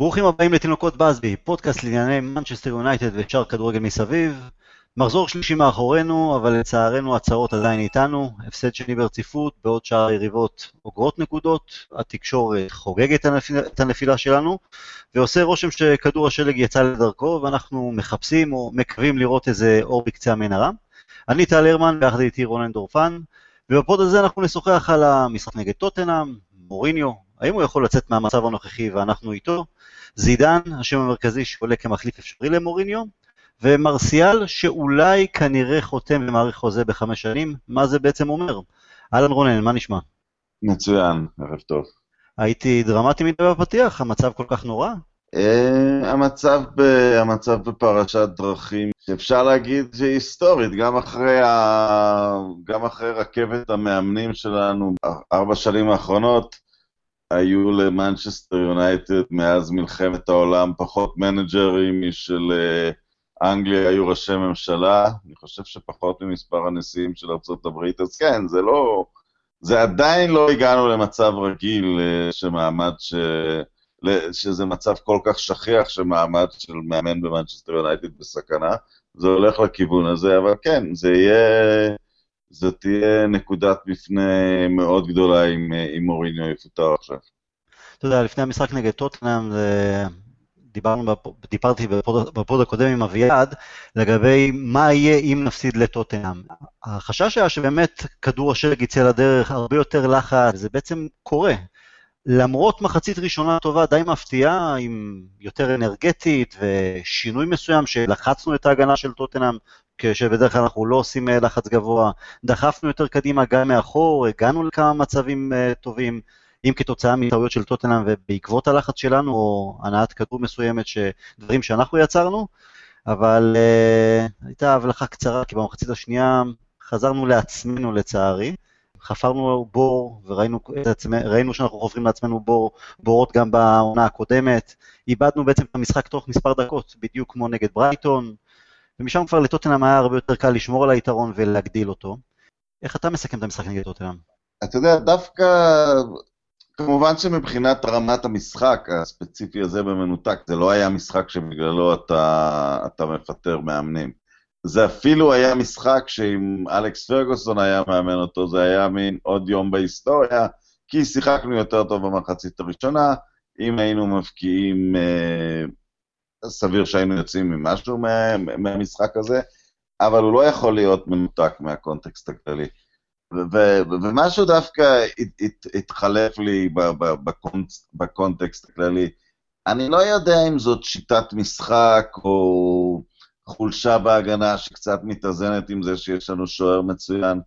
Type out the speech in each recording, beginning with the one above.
ברוכים הבאים לתינוקות באזבי, פודקאסט לענייני מנצ'סטר יונייטד ושאר כדורגל מסביב. מחזור שלישי מאחורינו, אבל לצערנו הצרות עדיין איתנו, הפסד שני ברציפות, בעוד שאר היריבות אוגרות נקודות, התקשורת חוגגת את הנפילה שלנו, ועושה רושם שכדור השלג יצא לדרכו, ואנחנו מחפשים או מקווים לראות איזה אור בקצה המנהרה. אני טל הרמן, ביחד איתי רונן דורפן, וב pod הזה אנחנו נשוחח על המשחק נגד טוטנאם, מוריניו, האם הוא יכול לצאת מהמצב הנוכחי ואנחנו איתו? זידן, השם המרכזי שעולה כמחליף אפשרי למוריניו, ומרסיאל שאולי כנראה חותם ומאריך חוזה בחמש שנים, מה זה בעצם אומר? אהלן רונן, מה נשמע? מצוין, ערב טוב. הייתי דרמטי מדי בפתיח, המצב כל כך נורא? Uh, המצב, ב, המצב בפרשת דרכים, אפשר להגיד שהיא היסטורית, גם אחרי, ה, גם אחרי רכבת המאמנים שלנו, ארבע שנים האחרונות, היו למנצ'סטר יונייטד מאז מלחמת העולם פחות מנג'רים משל uh, אנגליה היו ראשי ממשלה, אני חושב שפחות ממספר הנשיאים של ארה"ב, אז כן, זה לא... זה עדיין לא הגענו למצב רגיל uh, שמעמד ש... שזה מצב כל כך שכיח שמעמד של מאמן במנצ'סטר יונייטד בסכנה, זה הולך לכיוון הזה, אבל כן, זה יהיה... זו תהיה נקודת מפנה מאוד גדולה אם, אם מוריניו יפוטר עכשיו. אתה יודע, לפני המשחק נגד טוטנאם, דיברתי בפוד, בפוד הקודם עם אביעד, לגבי מה יהיה אם נפסיד לטוטנאם. החשש היה שבאמת כדור השלג יצא לדרך, הרבה יותר לחץ, זה בעצם קורה. למרות מחצית ראשונה טובה די מפתיעה, עם יותר אנרגטית ושינוי מסוים שלחצנו את ההגנה של טוטנאם, כשבדרך כלל אנחנו לא עושים אה, לחץ גבוה, דחפנו יותר קדימה גם מאחור, הגענו לכמה מצבים uh, טובים, אם כתוצאה מטעויות של טוטנאם ובעקבות הלחץ שלנו, או הנעת כדור מסוימת, דברים שאנחנו יצרנו, אבל uh, הייתה הבלחה קצרה, כי במחצית השנייה חזרנו לעצמנו לצערי. חפרנו בור וראינו עצמא, שאנחנו חופרים לעצמנו בור, בורות גם בעונה הקודמת, איבדנו בעצם את המשחק תוך מספר דקות, בדיוק כמו נגד ברייטון, ומשם כבר לטוטנאם היה הרבה יותר קל לשמור על היתרון ולהגדיל אותו. איך אתה מסכם את המשחק נגד טוטנאם? אתה יודע, דווקא, כמובן שמבחינת רמת המשחק הספציפי הזה במנותק, זה לא היה משחק שבגללו אתה, אתה מפטר מאמנים. זה אפילו היה משחק שאם אלכס פרגוסון היה מאמן אותו, זה היה מין עוד יום בהיסטוריה, כי שיחקנו יותר טוב במחצית הראשונה, אם היינו מבקיעים, אה, סביר שהיינו יוצאים ממשהו מה, מהמשחק הזה, אבל הוא לא יכול להיות מנותק מהקונטקסט הכללי. ומשהו דווקא התחלף לי בקונטקסט הכללי. אני לא יודע אם זאת שיטת משחק או חולשה בהגנה שקצת מתאזנת עם זה שיש לנו שוער מצוין.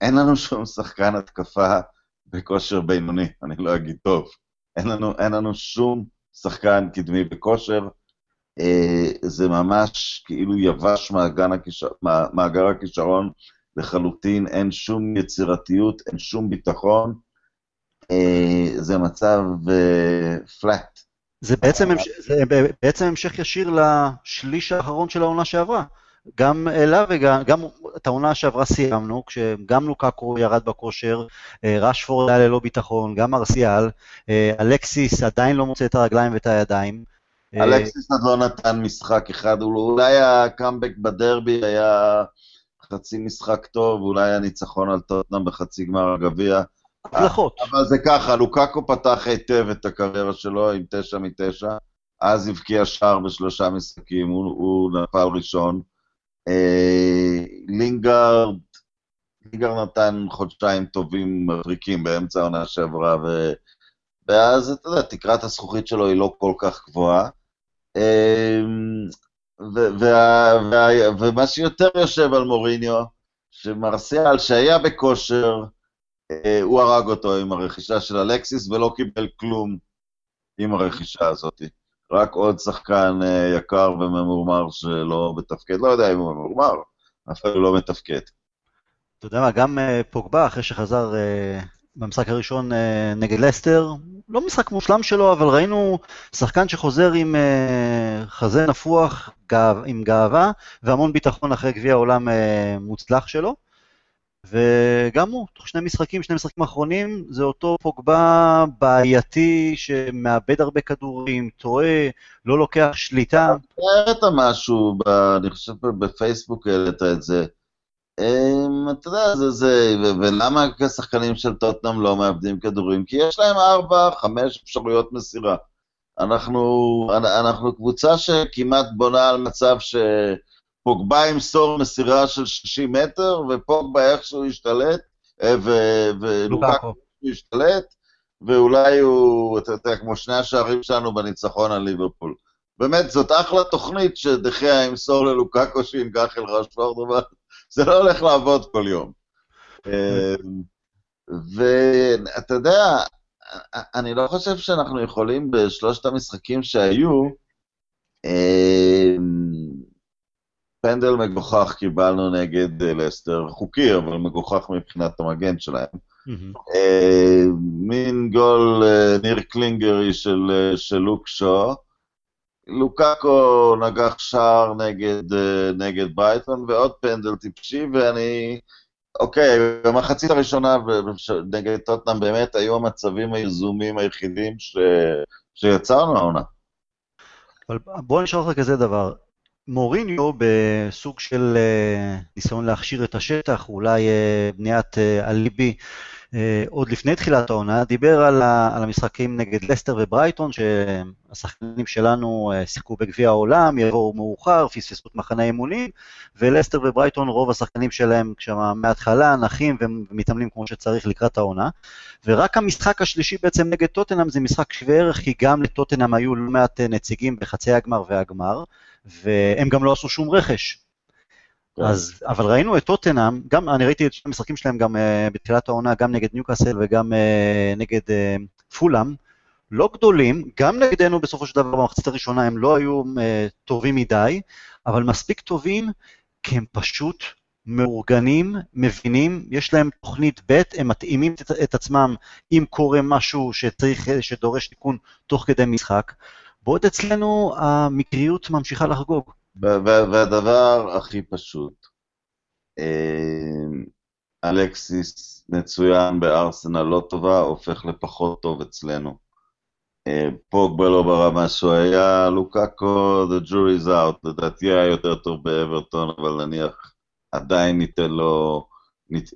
אין לנו שום שחקן התקפה בכושר בינוני, אני לא אגיד טוב. אין לנו, אין לנו שום שחקן קדמי בכושר. אה, זה ממש כאילו יבש מאגר הכישרון לחלוטין, אין שום יצירתיות, אין שום ביטחון. אה, זה מצב פלאט. זה בעצם, המש... זה בעצם המשך ישיר לשליש האחרון של העונה שעברה. גם אליו וגם גם את העונה שעברה סיימנו, כשגם לוקקו ירד בכושר, אה, רשפורד היה ללא ביטחון, גם ארסיאל, אה, אלקסיס עדיין לא מוצא את הרגליים ואת הידיים. אה, אלקסיס עוד לא נתן משחק אחד, אולי הקאמבק בדרבי היה חצי משחק טוב, אולי הניצחון על טוטנאם בחצי גמר הגביע. הצלחות. אבל זה ככה, לוקקו פתח היטב את הקריירה שלו עם תשע מתשע, אז הבקיע שער בשלושה משחקים, הוא, הוא נפל ראשון. אה, לינגארד, לינגארד נתן חודשיים טובים מבריקים באמצע העונה שעברה, ו... ואז, אתה יודע, תקרת הזכוכית שלו היא לא כל כך גבוהה. אה, ומה שיותר יושב על מוריניו, שמרסיאל, שהיה בכושר, הוא הרג אותו עם הרכישה של אלקסיס ולא קיבל כלום עם הרכישה הזאת. רק עוד שחקן אה, יקר וממורמר שלא מתפקד, לא יודע אם הוא ממורמר, הוא לא מתפקד. אתה יודע מה, גם אה, פוגבה, אחרי שחזר במשחק הראשון נגד לסטר, לא משחק מושלם שלו, אבל ראינו שחקן שחוזר עם חזה נפוח, עם גאווה, והמון ביטחון אחרי גביע העולם מוצלח שלו. וגם הוא, תוך שני משחקים, שני משחקים אחרונים, זה אותו פוגבה בעייתי שמאבד הרבה כדורים, טועה, לא לוקח שליטה. הערת משהו, אני חושב בפייסבוק העלית את זה. אמ, אתה יודע, זה זה, ולמה השחקנים של טוטנאם לא מאבדים כדורים? כי יש להם ארבע, חמש אפשרויות מסירה. אנחנו, אנחנו קבוצה שכמעט בונה על מצב שפוגבה ימסור מסירה של 60 מטר, ופוגבה איכשהו ישתלט, אה, ולוקקו ישתלט, ואולי הוא, אתה יודע, כמו שני השערים שלנו בניצחון על ליברפול. באמת, זאת אחלה תוכנית שדחיה ימסור ללוקקו שינגח אל רשפורד, אבל זה לא הולך לעבוד כל יום. אה, ואתה יודע, אני לא חושב שאנחנו יכולים בשלושת המשחקים שהיו, אמ, פנדל מגוחך קיבלנו נגד אה, לסטר, חוקי, אבל מגוחך מבחינת המגן שלהם. אמ, מין גול אה, ניר קלינגרי של, אה, של לוק שו. לוקאקו נגח שער נגד, נגד ברייטון ועוד פנדל טיפשי, ואני אוקיי, במחצית הראשונה נגד טוטנאם באמת היו המצבים היזומים היחידים ש... שיצרנו העונה. אבל בוא נשאל אותך כזה דבר, מוריניו בסוג של uh, ניסיון להכשיר את השטח, אולי uh, בניית uh, אליבי אה, עוד לפני תחילת העונה, דיבר על, המשחקים נגד לסטר וברייטון, שהשחקנים שלנו אה, שיחקו בגביע העולם, יבואו מאוחר, פספסו את מחנה אימונים, ולסטר וברייטון, רוב השחקנים שלהם שם מההתחלה נחים ומתאמנים כמו שצריך לקראת העונה, ורק המשחק השלישי בעצם נגד טוטנאם זה משחק שווה ערך, כי גם לטוטנאם היו לא מעט נציגים בחצי הגמר והגמר, והם גם לא עשו שום רכש. כן. אז, אבל ראינו את טוטנאם, גם, אני ראיתי את המשחקים שלהם גם uh, בתחילת העונה, גם נגד ניוקאסל וגם uh, נגד uh, פולאם, לא גדולים, גם נגדנו בסופו של דבר במחצית הראשונה הם לא היו uh, טובים מדי, אבל מספיק טובים כי הם פשוט מאורגנים, מבינים, יש להם תוכנית ב', הם מתאימים את, את עצמם אם קורה משהו שצריך, שדורש תיקון תוך כדי משחק, בעוד אצלנו המקריות ממשיכה לחגוג. והדבר הכי פשוט, אה, אלקסיס מצוין בארסנל לא טובה, הופך לפחות טוב אצלנו. אה, פוגבה לא ברמה שהוא היה, לוקאקו, the jury is out, לדעתי היה יותר טוב באברטון, אבל נניח עדיין ניתן לו,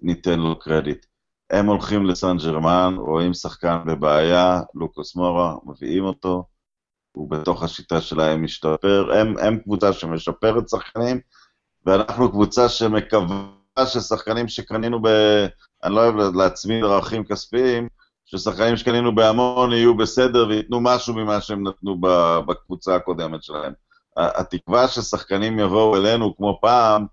ניתן לו קרדיט. הם הולכים לסן ג'רמן, רואים שחקן בבעיה, לוקוס מורה, מביאים אותו, הוא בתוך השיטה שלהם משתפר. הם, הם קבוצה שמשפרת שחקנים, ואנחנו קבוצה שמקווה ששחקנים שקנינו ב... אני לא אוהב להצמיד ערכים כספיים, ששחקנים שקנינו בהמון יהיו בסדר וייתנו משהו ממה שהם נתנו בקבוצה הקודמת שלהם. התקווה ששחקנים יבואו אלינו כמו פעם,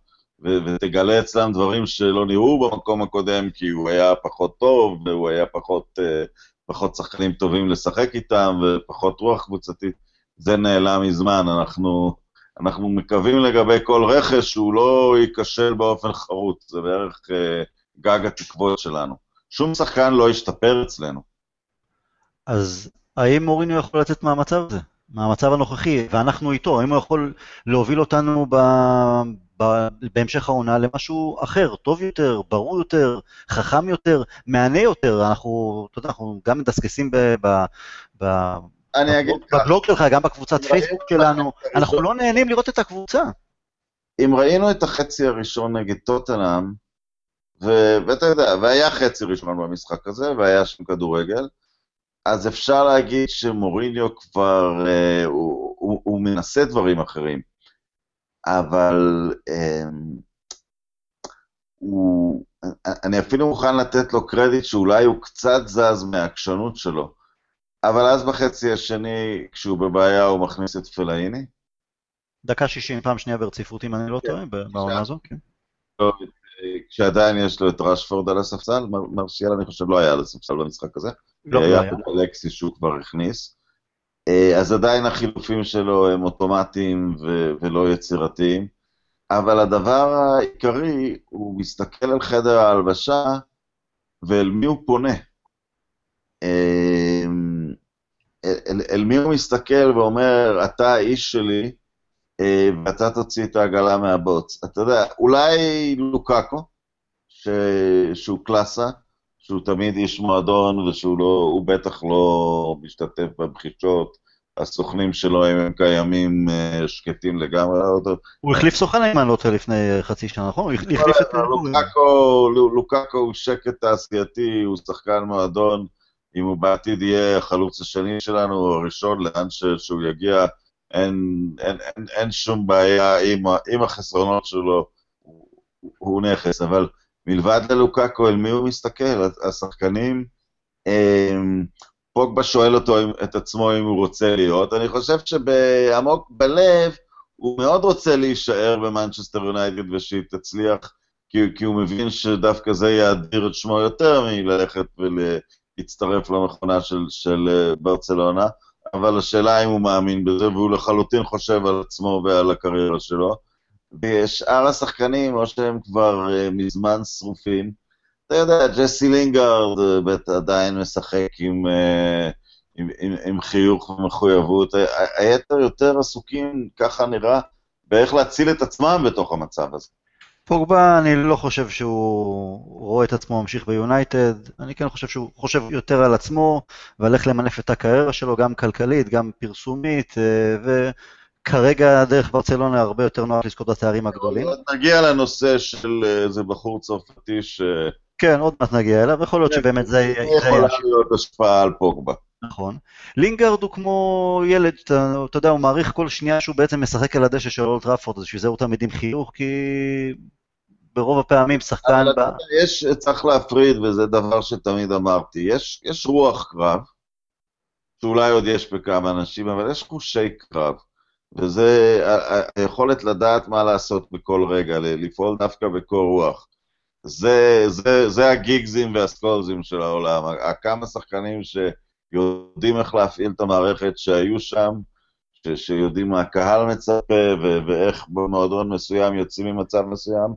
ו- ותגלה אצלם דברים שלא נראו במקום הקודם, כי הוא היה פחות טוב, והוא היה פחות, uh, פחות שחקנים טובים לשחק איתם, ופחות רוח קבוצתית, זה נעלם מזמן. אנחנו, אנחנו מקווים לגבי כל רכש שהוא לא ייכשל באופן חרוץ, זה בערך uh, גג התקוות שלנו. שום שחקן לא ישתפר אצלנו. אז האם מוריניו יכול לצאת מהמצב הזה? מהמצב הנוכחי, ואנחנו איתו, האם הוא יכול להוביל אותנו ב... בהמשך העונה למשהו אחר, טוב יותר, ברור יותר, חכם יותר, מהנה יותר. אנחנו, אתה יודע, אנחנו גם מדסקסים ב... ב, ב אני אגיד ככה. בבלוג שלך, גם בקבוצת פייסבוק שלנו, אנחנו לא נהנים לראות את הקבוצה. אם ראינו את החצי הראשון נגד טוטנאם, ואתה יודע, והיה חצי ראשון במשחק הזה, והיה שם כדורגל, אז אפשר להגיד שמוריניו כבר, אה, הוא, הוא, הוא מנסה דברים אחרים. אבל אמ, הוא, אני אפילו מוכן לתת לו קרדיט שאולי הוא קצת זז מהעקשנות שלו, אבל אז בחצי השני, כשהוא בבעיה, הוא מכניס את פלאיני. דקה שישים, פעם שנייה ברציפות, אם אני לא טועה, בעונה הזו, כן. לא, כשעדיין יש לו את רשפורד על הספסל, מרשיאל אני חושב לא היה על הספסל במשחק הזה. לא, לא היה. היה פה אלקסי שהוא כבר הכניס. אה, אז עדיין החילופים שלו הם אוטומטיים ו- ולא יצירתיים, אבל הדבר העיקרי, הוא מסתכל על חדר ההלבשה ואל מי הוא פונה. אה, אל, אל, אל מי הוא מסתכל ואומר, אתה האיש שלי, אה, ואתה תוציא את העגלה מהבוץ. אתה יודע, אולי לוקאקו, ש... שהוא קלאסה, שהוא תמיד איש מועדון ושהוא לא, בטח לא משתתף בבחישות. הסוכנים שלו, אם הם קיימים, אה, שקטים לגמרי. הוא החליף סוכן, אם אני לא טועה, לפני חצי שנה, נכון? הוא החליף את... לוקאקו הוא שקט תעשייתי, הוא שחקן מועדון. אם הוא בעתיד יהיה החלוץ השני שלנו, או הראשון, לאן שהוא יגיע, אין, אין, אין, אין שום בעיה עם, עם החסרונות שלו, הוא, הוא נכס, אבל מלבד ללוקאקו, אל מי הוא מסתכל? השחקנים, הם, פוגבה שואל אותו, את עצמו אם הוא רוצה להיות, אני חושב שבעמוק בלב, הוא מאוד רוצה להישאר במנצ'סטר יונייטד ושהיא תצליח, כי, כי הוא מבין שדווקא זה יאדיר את שמו יותר מללכת ולהצטרף למכונה של, של ברצלונה. אבל השאלה אם הוא מאמין בזה, והוא לחלוטין חושב על עצמו ועל הקריירה שלו. ושאר השחקנים, או שהם כבר uh, מזמן שרופים, אתה יודע, ג'סי לינגארד uh, עדיין משחק עם, uh, עם, עם, עם חיוך ומחויבות, היתר יותר עסוקים, ככה נראה, באיך להציל את עצמם בתוך המצב הזה. פוגבה, אני לא חושב שהוא רואה את עצמו ממשיך ביונייטד, אני כן חושב שהוא חושב יותר על עצמו, ועל איך למנף את הקריירה שלו, גם כלכלית, גם פרסומית, אה, וכרגע דרך ברצלונה הרבה יותר נוח לזכות בתארים הגדולים. נגיע לנושא של איזה בחור צרפתי ש... כן, עוד מעט נגיע אליו, יכול להיות שבאמת זה... יכול להיות השפעה על פוגבה. נכון. לינגארד הוא כמו ילד, אתה, אתה יודע, הוא מעריך כל שנייה שהוא בעצם משחק על הדשא של אולט ראפורד, אז בשביל זה הוא תמיד עם חיוך, כי ברוב הפעמים שחקן... ב... יש, צריך להפריד, וזה דבר שתמיד אמרתי, יש, יש רוח קרב, שאולי עוד יש בכמה אנשים, אבל יש חושי קרב, וזה היכולת לדעת מה לעשות בכל רגע, לפעול דווקא בקור רוח. זה, זה, זה הגיגזים והסקולזים של העולם. כמה שחקנים שיודעים איך להפעיל את המערכת שהיו שם, ש, שיודעים מה הקהל מצפה ו- ואיך במועדון מסוים יוצאים ממצב מסוים,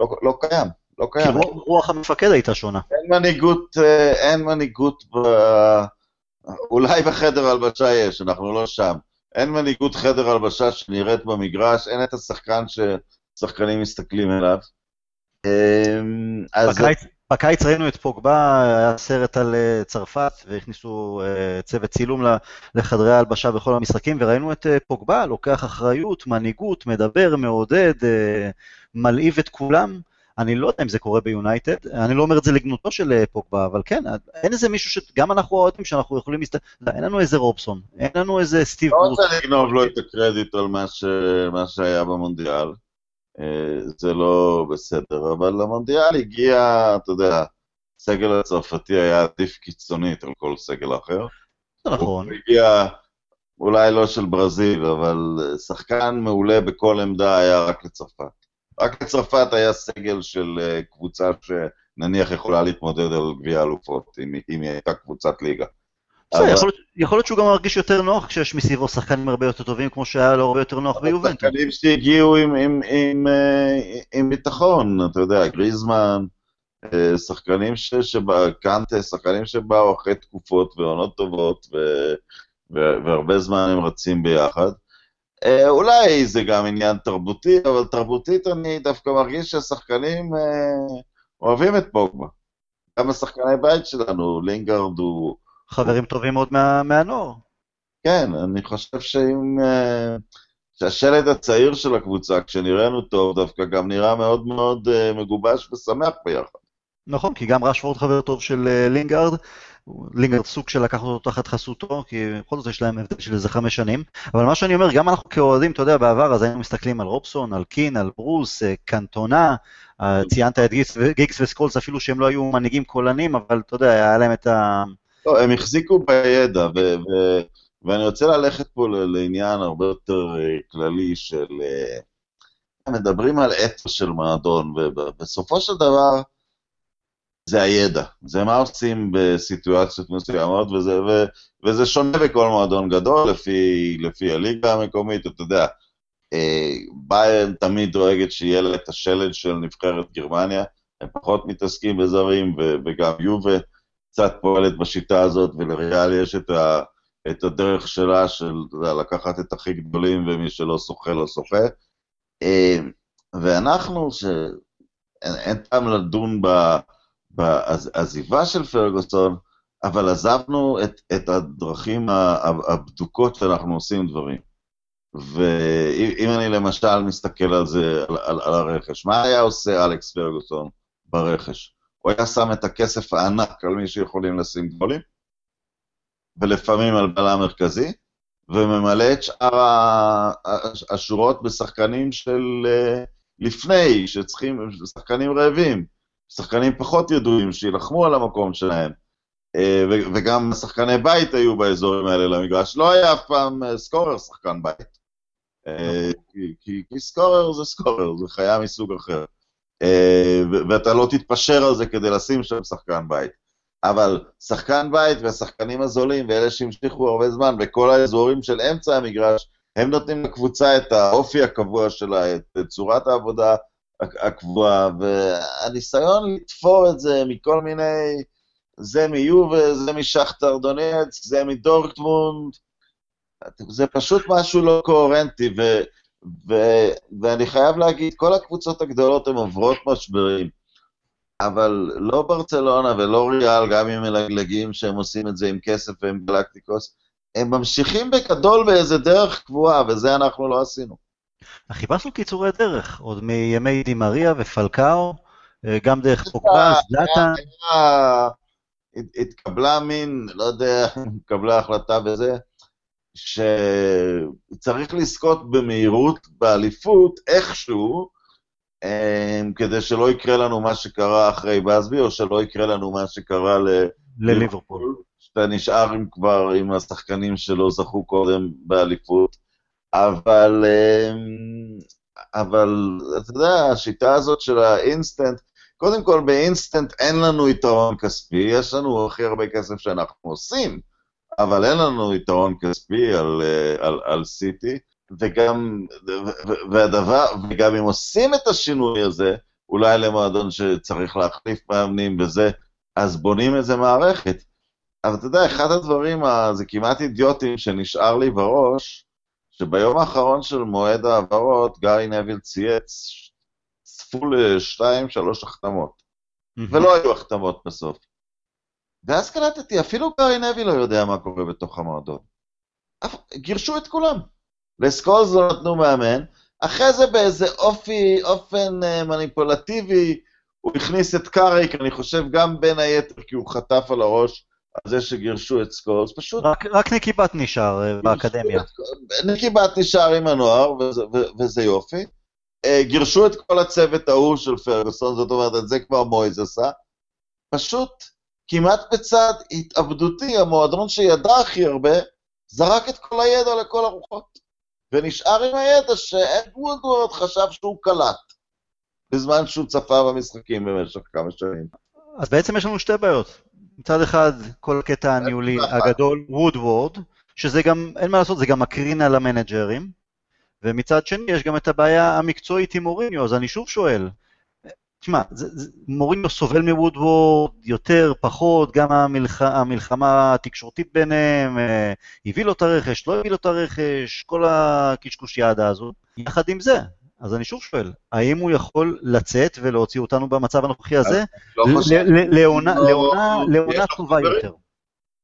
לא, לא קיים, לא קיים. כי רוח המפקד הייתה שונה. אין מנהיגות, אה, אין מנהיגות ב... אולי בחדר הלבשה יש, אנחנו לא שם. אין מנהיגות חדר הלבשה שנראית במגרש, אין את השחקן ששחקנים מסתכלים אליו. אמ, בקיץ, בקיץ ראינו את פוגבה, היה סרט על אה, צרפת, והכניסו אה, צוות צילום לחדרי ההלבשה בכל המשחקים, וראינו את פוגבה, לוקח אחריות, מנהיגות, מדבר, מעודד, מלהיב את כולם. אני לא יודע אם זה קורה ביונייטד, אני לא אומר את זה לגנותו של אה, פוגבה, אבל כן, אין איזה מישהו שגם אנחנו אוהדים שאנחנו יכולים להסתכל, אין לנו איזה רובסון, אין לנו איזה סטיב ברוס. לא רוצה לגנוב לו את הקרדיט על מה, ש... מה שהיה במונדיאל, אה, זה לא בסדר, אבל למונדיאל הגיע, אתה יודע, הסגל הצרפתי היה עדיף קיצונית על כל סגל אחר. נכון. הוא הגיע, אולי לא של ברזיל, אבל שחקן מעולה בכל עמדה היה רק לצרפת. רק לצרפת היה סגל של אה, קבוצה שנניח יכולה להתמודד על גביע אלופות, אם, היא הייתה קבוצת ליגה. בסדר, אבל... יכול, להיות שהוא גם מרגיש יותר נוח כשיש מסביבו שחקנים הרבה יותר טובים, כמו שהיה לו הרבה יותר נוח ביובנטו. שחקנים שהגיעו עם, עם, עם, אה, עם ביטחון, אתה יודע, גריזמן, אה, שחקנים ש... שבא, קנטה, שחקנים שבאו אחרי תקופות ועונות טובות, ו... והרבה זמן הם רצים ביחד. אה, אולי זה גם עניין תרבותי, אבל תרבותית אני דווקא מרגיש שהשחקנים אה, אוהבים את פוגבה. גם השחקני בית שלנו, לינגארד הוא... חברים טובים מאוד מה, מהנוער. כן, אני חושב שאם... אה, שהשלד הצעיר של הקבוצה, כשנראינו טוב, דווקא גם נראה מאוד מאוד uh, מגובש ושמח ביחד. נכון, כי גם רשפורד חבר טוב של uh, לינגארד, לינגרד סוג של לקחת אותו תחת חסותו, כי בכל זאת יש להם הבדל של איזה חמש שנים. אבל מה שאני אומר, גם אנחנו כאוהדים, אתה יודע, בעבר אז היינו מסתכלים על רובסון, על קין, על ברוס, אה, קנטונה, אה, ציינת את גיגס, גיגס וסקולס, אפילו שהם לא היו מנהיגים קולנים, אבל אתה יודע, היה להם את ה... לא, הם החזיקו בידע, ו- ו- ואני רוצה ללכת פה לעניין הרבה יותר אה, כללי של... מדברים על אתוס של מועדון, ובסופו של דבר, זה הידע, זה מה עושים בסיטואציות מסוימות, וזה, ו, וזה שונה בכל מועדון גדול, לפי, לפי הליגה המקומית, אתה יודע, אה, ביירן תמיד דואגת שיהיה לה את השלד של נבחרת גרמניה, הם פחות מתעסקים בזרים, ו, וגם יובה קצת פועלת בשיטה הזאת, ולריאל יש את, ה, את הדרך שלה של לקחת את הכי גדולים, ומי שלא שוחה לא שוחה. אה, ואנחנו, ש... אין, אין טעם לדון בעזיבה של פרגוסון, אבל עזבנו את, את הדרכים הבדוקות שאנחנו עושים דברים. ואם אני למשל מסתכל על זה, על, על, על הרכש, מה היה עושה אלכס פרגוסון ברכש? הוא היה שם את הכסף הענק על מי שיכולים לשים גולים, ולפעמים על בלם מרכזי, וממלא את שאר השורות בשחקנים של אה, לפני, שצריכים, שחקנים רעבים, שחקנים פחות ידועים, שיילחמו על המקום שלהם. אה, וגם שחקני בית היו באזורים האלה למגרש. לא היה אף פעם אה, סקורר שחקן בית. כי, כי, כי סקורר זה סקורר, זה חיה מסוג אחר. ואתה לא תתפשר על זה כדי לשים שם שחקן בית. אבל שחקן בית והשחקנים הזולים ואלה שהמשיכו הרבה זמן בכל האזורים של אמצע המגרש, הם נותנים לקבוצה את האופי הקבוע שלה, את צורת העבודה הקבועה, והניסיון לתפור את זה מכל מיני, זה מיובה, זה משכתר דונץ, זה מדורקטמונד, זה פשוט משהו לא קוהרנטי, ו, ו, ואני חייב להגיד, כל הקבוצות הגדולות הן עוברות משברים. אבל לא ברצלונה ולא ריאל, גם אם מלגלגים שהם עושים את זה עם כסף ועם גלקטיקוס, הם ממשיכים בגדול באיזה דרך קבועה, וזה אנחנו לא עשינו. חיפשנו קיצורי דרך, עוד מימי דימריה ופלקאו, אה, גם דרך פוקבה, זלאטה. התקבלה מין, לא יודע, התקבלה החלטה בזה, שצריך לזכות במהירות באליפות איכשהו, כדי שלא יקרה לנו מה שקרה אחרי בסבי, או שלא יקרה לנו מה שקרה לליברפול. שאתה נשאר עם כבר עם השחקנים שלא זכו קודם באליפות, אבל, אמ, אבל אתה יודע, השיטה הזאת של האינסטנט, קודם כל באינסטנט אין לנו יתרון כספי, יש לנו הכי הרבה כסף שאנחנו עושים, אבל אין לנו יתרון כספי על, אה, על, על סיטי. וגם, והדבר, וגם אם עושים את השינוי הזה, אולי למועדון שצריך להחליף מאמנים וזה, אז בונים איזה מערכת. אבל אתה יודע, אחד הדברים, זה כמעט אידיוטים שנשאר לי בראש, שביום האחרון של מועד העברות, גארי נביל צייץ, צפו לשתיים, שלוש החתמות. ולא היו החתמות בסוף. ואז קלטתי, אפילו גארי נביל לא יודע מה קורה בתוך המועדון. גירשו את כולם. לסקולס לא נתנו מאמן, אחרי זה באיזה אופי, אופן uh, מניפולטיבי, הוא הכניס את קאריק, אני חושב גם בין היתר כי הוא חטף על הראש על זה שגירשו את סקולס, פשוט... רק, רק ניקי בת נשאר uh, באקדמיה. ניקי בת נשאר עם הנוער, וזה, וזה יופי. Uh, גירשו את כל הצוות ההוא של פרגוסון, זאת אומרת, את זה כבר מויז עשה. פשוט, כמעט בצעד התאבדותי, המועדון שידע הכי הרבה, זרק את כל הידע לכל הרוחות. ונשאר עם הידע שאד וודוורד חשב שהוא קלט, בזמן שהוא צפה במשחקים במשך כמה שנים. אז בעצם יש לנו שתי בעיות. מצד אחד, כל הקטע הניהולי הגדול, וודוורד, שזה גם, אין מה לעשות, זה גם מקרין על המנג'רים, ומצד שני, יש גם את הבעיה המקצועית עם מוריניו, אז אני שוב שואל, תשמע, מוריניו סובל מוודוורד יותר, פחות, גם המלח, המלחמה התקשורתית ביניהם, אה, הביא לו את הרכש, לא הביא לו את הרכש, כל הקשקושיאדה הזו. יחד עם זה, אז אני שוב שואל, האם הוא יכול לצאת ולהוציא אותנו במצב הנוכחי הזה לא לעונה לא, טובה יותר?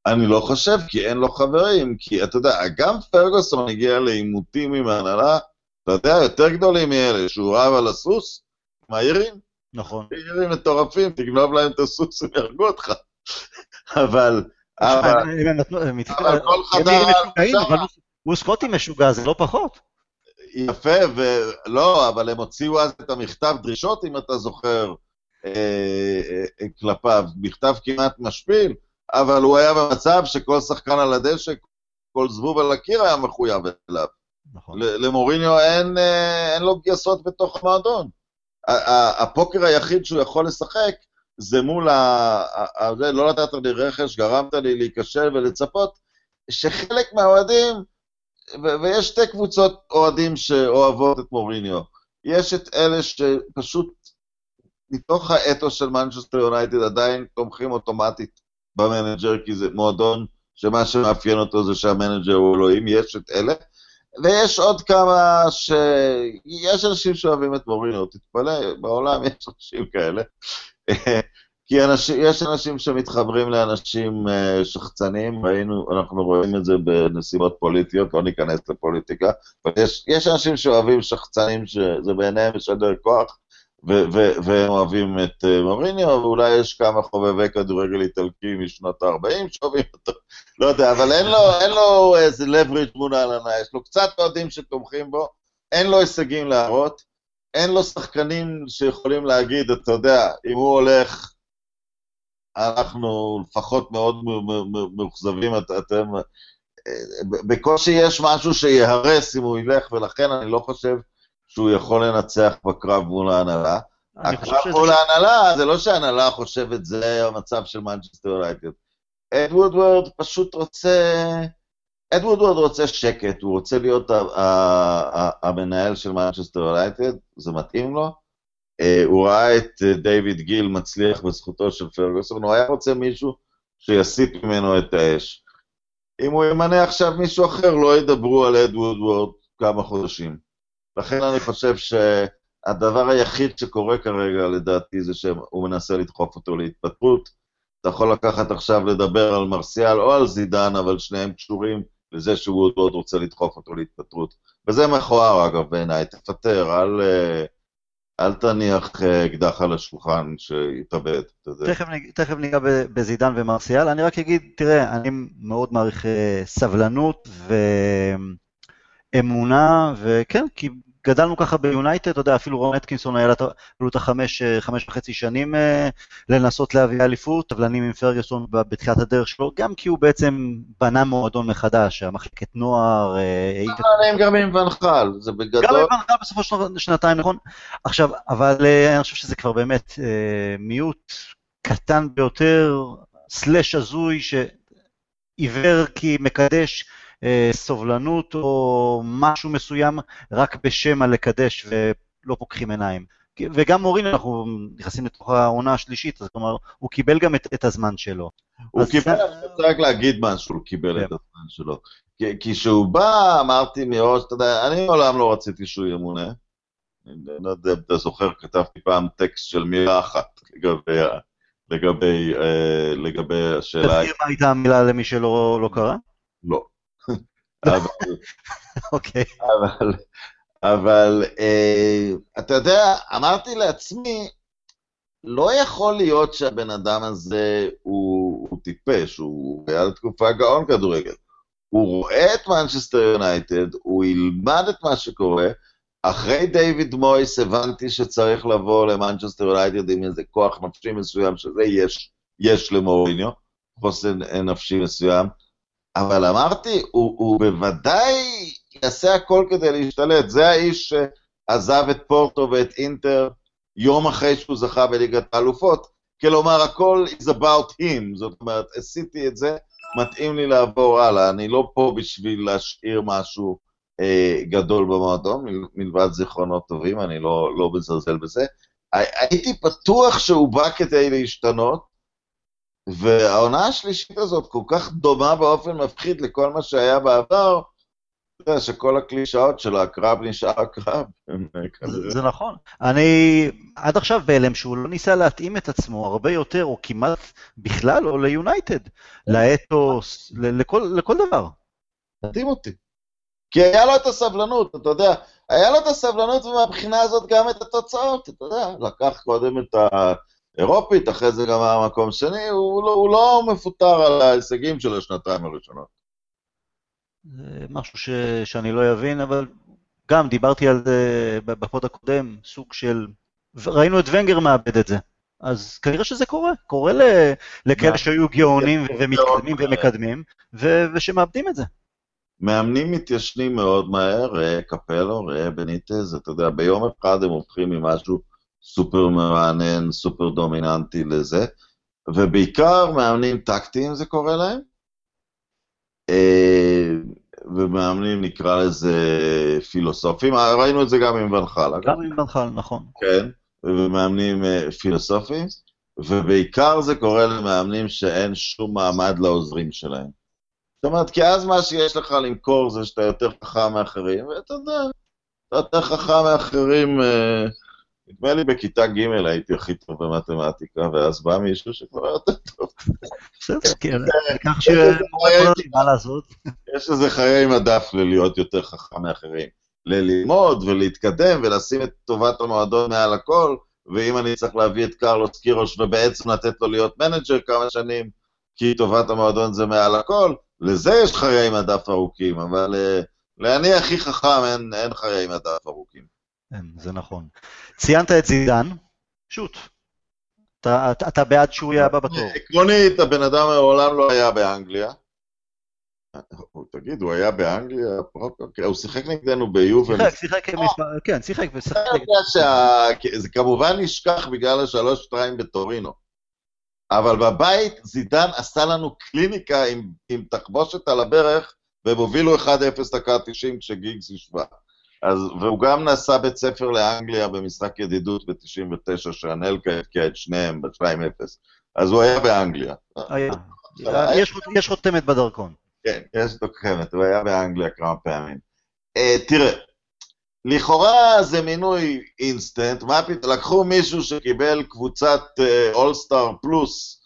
אני לא חושב, כי אין לו חברים, כי אתה יודע, גם פרגוסון הגיע לעימותים עם ההנהלה, אתה יודע, יותר גדולים מאלה, שהוא רב על הסוס, מהירים. נכון. צעירים מטורפים, תגנוב להם את הסוס, הם יהרגו אותך. אבל... אבל כל חדר... הוא סקוטי משוגע, זה לא פחות. יפה, ולא, אבל הם הוציאו אז את המכתב דרישות, אם אתה זוכר, אה, אה, כלפיו, מכתב כמעט משפיל, אבל הוא היה במצב שכל שחקן על הדשא, כל זבוב על הקיר היה מחויב אליו. נכון. למוריניו אין, אה, אין לו גייסות בתוך המועדון. הפוקר היחיד שהוא יכול לשחק זה מול ה... זה, לא נתת לי רכש, גרמת לי להיכשל ולצפות, שחלק מהאוהדים, ויש שתי קבוצות אוהדים שאוהבות את מוריניו. יש את אלה שפשוט, מתוך האתוס של מנצ'סטר יונייטד, עדיין תומכים אוטומטית במנג'ר, כי זה מועדון שמה שמאפיין אותו זה שהמנג'ר הוא אלוהים, יש את אלה. ויש עוד כמה ש... יש אנשים שאוהבים את מורינו, תתפלא, בעולם יש אנשים כאלה. כי אנשים, יש אנשים שמתחברים לאנשים uh, שחצנים, ראינו, אנחנו רואים את זה בנסיבות פוליטיות, לא ניכנס לפוליטיקה, אבל יש, יש אנשים שאוהבים שחצנים שזה בעיניהם משדר כוח, והם אוהבים את uh, מוריניו, ואולי יש כמה חובבי כדורגל איטלקי משנות ה-40 שאוהבים אותו, לא יודע, אבל אין לו, אין לו איזה leverage מול ההלנה, יש לו קצת אוהדים שתומכים בו, אין לו הישגים להראות, אין לו שחקנים שיכולים להגיד, אתה יודע, אם הוא הולך... אנחנו לפחות מאוד מאוכזבים, אתם... בקושי יש משהו שיהרס אם הוא ילך, ולכן אני לא חושב שהוא יכול לנצח בקרב מול ההנהלה. הקרב מול ההנהלה, זה לא שההנהלה חושבת זה המצב של מנצ'סטר יונייטד. אד וודוורד פשוט רוצה... אד וודוורד רוצה שקט, הוא רוצה להיות המנהל של מנצ'סטר יונייטד, זה מתאים לו. אה, הוא ראה את אה, דיוויד גיל מצליח בזכותו של פרגוסון, הוא היה רוצה מישהו שיסיט ממנו את האש. אם הוא ימנה עכשיו מישהו אחר, לא ידברו על אד וודוורד כמה חודשים. לכן אני חושב שהדבר היחיד שקורה כרגע, לדעתי, זה שהוא מנסה לדחוף אותו להתפטרות. אתה יכול לקחת עכשיו לדבר על מרסיאל או על זידן, אבל שניהם קשורים לזה עוד רוצה לדחוף אותו להתפטרות. וזה מכוער, אגב, בעיניי. תפטר, אל... Uh, אל תניח אה, אקדח על השולחן שיתאבד. תכף, תכף ניגע בזידן ומרסיאל, אני רק אגיד, תראה, אני מאוד מעריך אה, סבלנות ואמונה, וכן, כי גדלנו ככה ביונייטד, אתה יודע, אפילו רון אטקינסון היה לו את החמש, אה, חמש וחצי שנים אה, לנסות להביא אליפות, סבלנים עם פרגוסון בתחילת הדרך שלו, גם כי הוא בעצם בנה מועדון מחדש, המחלקת נוער... אה, גם עם ונחל, זה בגדול... גם עם ונחל בסופו של שנתיים, נכון? עכשיו, אבל אני חושב שזה כבר באמת מיעוט קטן ביותר, סלאש הזוי, שעיוור כי מקדש סובלנות או משהו מסוים רק בשם הלקדש ולא פוקחים עיניים. וגם מורינו, אנחנו נכנסים לתוך העונה השלישית, זאת אומרת, הוא קיבל גם את, את הזמן שלו. הוא קיבל, אני רוצה רק להגיד משהו, הוא קיבל את כן. הזמן שלו. כי כשהוא בא, אמרתי מראש, אתה יודע, אני מעולם לא רציתי שהוא ימונה. אני לא יודע אם אתה זוכר, כתבתי פעם טקסט של מילה אחת לגבי, לגבי, אה, לגבי השאלה. תזכיר מה הייתה המילה למי שלא לא קרא? לא. אוקיי. אבל, אבל אה, אתה יודע, אמרתי לעצמי, לא יכול להיות שהבן אדם הזה הוא, הוא טיפש, הוא היה לתקופה גאון כדורגל. הוא רואה את מנצ'סטר יונייטד, הוא ילמד את מה שקורה. אחרי דיוויד מויס הבנתי שצריך לבוא למנצ'סטר יונייטד עם איזה כוח נפשי מסוים, שזה יש, יש למוריניו, חוסן נפשי מסוים. אבל אמרתי, הוא, הוא בוודאי יעשה הכל כדי להשתלט. זה האיש שעזב את פורטו ואת אינטר יום אחרי שהוא זכה בליגת האלופות. כלומר, הכל is about him, זאת אומרת, עשיתי את זה, מתאים לי לעבור הלאה. אני לא פה בשביל להשאיר משהו אה, גדול במועדון, מלבד זיכרונות טובים, אני לא, לא מזלזל בזה. הייתי פתוח שהוא בא כדי להשתנות, והעונה השלישית הזאת כל כך דומה באופן מפחיד לכל מה שהיה בעבר, אתה יודע שכל הקלישאות של הקרב נשאר הקרב. זה נכון. אני עד עכשיו בהלם שהוא לא ניסה להתאים את עצמו הרבה יותר, או כמעט בכלל, או ליונייטד, לאתוס, לכל דבר. תתאים אותי. כי היה לו את הסבלנות, אתה יודע, היה לו את הסבלנות ומהבחינה הזאת גם את התוצאות, אתה יודע, לקח קודם את ה... אירופית, אחרי זה גם היה מקום שני, הוא לא, הוא לא מפוטר על ההישגים של השנתיים הראשונות. זה משהו ש, שאני לא אבין, אבל גם דיברתי על זה בפוד הקודם, סוג של... ראינו את ונגר מאבד את זה. אז כנראה שזה קורה, קורה לכאלה שהיו גאונים ומתקדמים ומקדמים, ושמאבדים את זה. מאמנים מתיישנים מאוד מהר, ראה קפלו, ראה בניטז, אתה יודע, ביום אחד הם הופכים ממשהו סופר מרענן, סופר דומיננטי לזה, ובעיקר מאמנים טקטיים זה קורה להם, אה, ומאמנים נקרא לזה פילוסופים, ראינו את זה גם עם ונחל. גם עם ונחל, נכון. כן, ומאמנים אה, פילוסופיים, ובעיקר זה קורה למאמנים שאין שום מעמד לעוזרים שלהם. אומרת, כי אז מה שיש לך למכור זה שאתה יותר חכם מאחרים, ואתה יודע, אתה יותר חכם מאחרים, אה, נדמה לי בכיתה ג' הייתי הכי טוב במתמטיקה, ואז בא מישהו שכבר יותר טוב. בסדר, כן, כך ש... מה לעשות? יש איזה חיי מדף ללהיות יותר חכם מאחרים. ללמוד ולהתקדם ולשים את טובת המועדון מעל הכל, ואם אני צריך להביא את קרלוס קירוש ובעצם לתת לו להיות מנג'ר כמה שנים, כי טובת המועדון זה מעל הכל, לזה יש חיי מדף ארוכים, אבל אה, לאני הכי חכם אין, אין חיי מדף ארוכים. כן, זה נכון. ציינת את זידן, שוט. אתה, אתה, אתה בעד שהוא יהיה הבא בתור. עקרונית, הבן אדם מעולם לא היה באנגליה. תגיד, הוא היה באנגליה? הוא שיחק נגדנו ביובל. שיחק, שיחק מספר, כן, שיחק ושיחק. זה כמובן נשכח בגלל השלוש-שתיים בטורינו. אבל בבית זידן עשה לנו קליניקה עם, עם תחבושת על הברך, והם הובילו 1-0 דקה 90 כשגיגס ישבה. אז, והוא גם נסע בית ספר לאנגליה במשחק ידידות ב-99, שאנלקה הבקיע את שניהם ב-2-0. אז הוא היה באנגליה. היה. יש חותמת בדרכון. כן, יש חותמת, הוא היה באנגליה כמה פעמים. אה, תראה, לכאורה זה מינוי אינסטנט, מה פתאום, לקחו מישהו שקיבל קבוצת אולסטאר פלוס,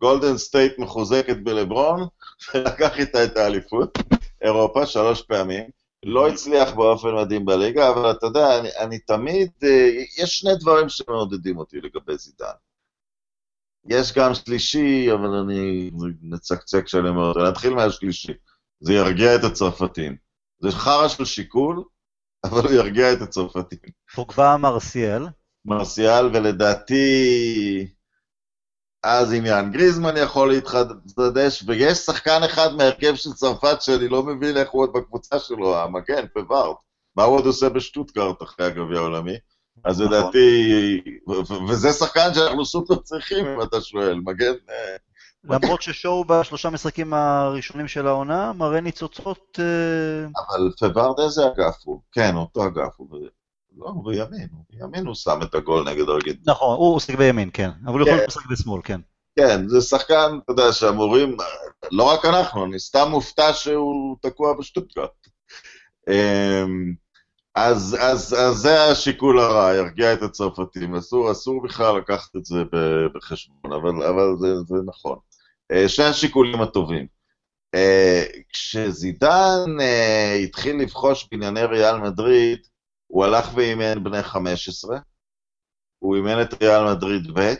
גולדן סטייט מחוזקת בלברון, ולקח איתה את האליפות, אירופה, שלוש פעמים. לא הצליח באופן מדהים בליגה, אבל אתה יודע, אני, אני תמיד, אה, יש שני דברים שמעודדים אותי לגבי זידן. יש גם שלישי, אבל אני נצקצק שלם מאוד. אני אתחיל מהשלישי. זה ירגיע את הצרפתים. זה חרא של שיקול, אבל הוא ירגיע את הצרפתים. פוגבה מרסיאל. מרסיאל, ולדעתי... אז עניין גריזמן יכול להתחדש, ויש שחקן אחד מהרכב של צרפת שאני לא מבין איך הוא עוד בקבוצה שלו, המגן, פווארט. מה הוא עוד עושה בשטוטגרט אחרי הגביע העולמי? אז נכון. לדעתי, וזה שחקן שאנחנו סופר צריכים, אם אתה שואל, מגן... אה, למרות ששואו בשלושה משחקים הראשונים של העונה, מראה ניצוצות... אה, אבל פווארד איזה אגף הוא? כן, אותו אגף הוא. לא, הוא בימין, בימין הוא שם את הגול נגד ארגנטינה. נכון, הוא עוסק בימין, כן. אבל הוא יכול כן. לשחק בשמאל, כן. כן, זה שחקן, אתה יודע, שאמורים, לא רק אנחנו, אני סתם מופתע שהוא תקוע בשטוטגרט. אמ, אז, אז, אז זה השיקול הרע, ירגיע את הצרפתים. אסור, אסור בכלל לקחת את זה בחשבון, אבל, אבל זה, זה נכון. אה, שני השיקולים הטובים. אה, כשזידן אה, התחיל לבחוש בענייני ריאל מדריד, הוא הלך ואימן בני 15, הוא אימן את ריאל מדריד ב',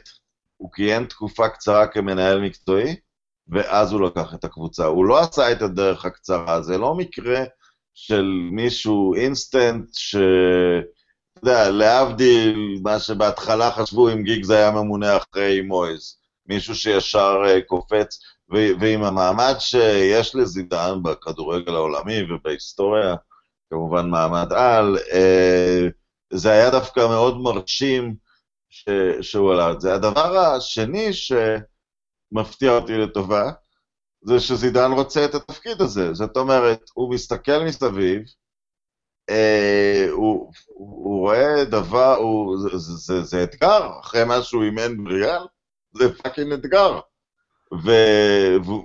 הוא כיהן תקופה קצרה כמנהל מקצועי, ואז הוא לקח את הקבוצה. הוא לא עשה את הדרך הקצרה, זה לא מקרה של מישהו אינסטנט, ש... אתה יודע, להבדיל מה שבהתחלה חשבו אם גיגס היה ממונה אחרי מויז, מישהו שישר uh, קופץ, ו- ועם המעמד שיש לזידן בכדורגל העולמי ובהיסטוריה, כמובן מעמד על, uh, זה היה דווקא מאוד מרשים ש- שהוא עלה את זה. הדבר השני שמפתיע אותי לטובה, זה שזידן רוצה את התפקיד הזה. זאת אומרת, הוא מסתכל מסביב, אה, הוא, הוא רואה דבר, הוא, זה, זה, זה, זה אתגר, אחרי מה שהוא אימן בריאל, זה fucking אתגר. ו,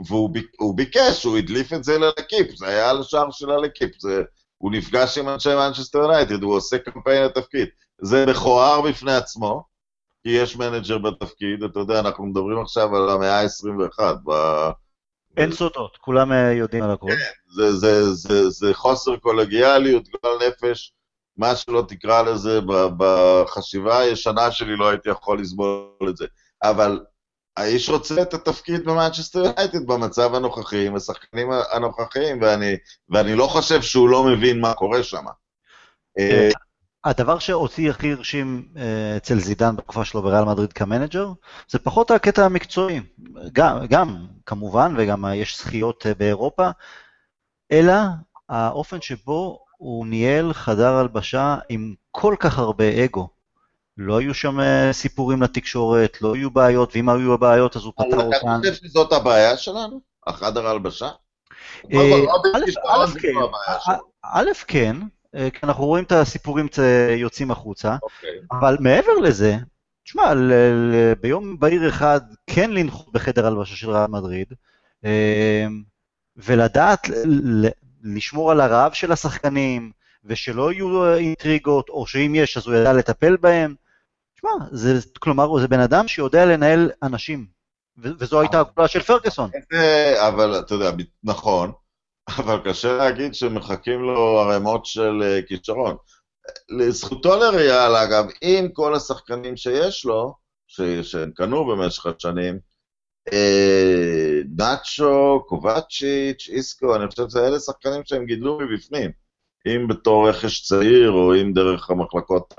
והוא ביקש, הוא הדליף את זה ללקיפ, זה היה על השער של הלקיפ, זה, הוא נפגש עם אנשי מנצ'סטר יונייטד, הוא עושה קמפיין לתפקיד. זה מכוער בפני עצמו, כי יש מנג'ר בתפקיד, אתה יודע, אנחנו מדברים עכשיו על המאה ה-21, אין סודות, כולם אה, יודעים על הכול. כן, זה, זה, זה, זה חוסר קולגיאליות, גועל נפש, מה שלא תקרא לזה, בחשיבה הישנה שלי לא הייתי יכול לסבול את זה. אבל האיש רוצה את התפקיד במאנצ'סטר יונייטד במצב הנוכחי, עם השחקנים הנוכחיים, ואני, ואני לא חושב שהוא לא מבין מה קורה שם. אה, הדבר שאותי הכי הרשים אה, אצל זידן בתקופה שלו בריאל מדריד כמנג'ר, זה פחות הקטע המקצועי, גם, גם כמובן, וגם יש זכיות אה, באירופה, אלא האופן שבו הוא ניהל חדר הלבשה עם כל כך הרבה אגו. לא היו שם אה, סיפורים לתקשורת, לא היו בעיות, ואם היו בעיות אז הוא פתר אותן. אתה חושב שזאת הבעיה שלנו? החדר הלבשה? א', כן, אה, כי אנחנו רואים את הסיפורים יוצאים החוצה. אוקיי. אבל מעבר לזה, תשמע, ביום בהיר אחד כן לנחות בחדר הלבשה של רעל מדריד, אה, ולדעת לשמור על הרעב של השחקנים, ושלא יהיו אינטריגות, או שאם יש אז הוא ידע לטפל בהם. תשמע, זה, כלומר, זה בן אדם שיודע לנהל אנשים, וזו הייתה הגבולה של פרגוסון. אבל אתה יודע, נכון, אבל קשה להגיד שמחכים לו ערימות של אה, כישרון. לזכותו לריאל, אגב, עם כל השחקנים שיש לו, שהם קנו במשך השנים, אה, נאצ'ו, קובצ'יץ', איסקו, אני חושב שאלה שחקנים שהם גידלו מבפנים. אם בתור רכש צעיר, או אם דרך המחלקות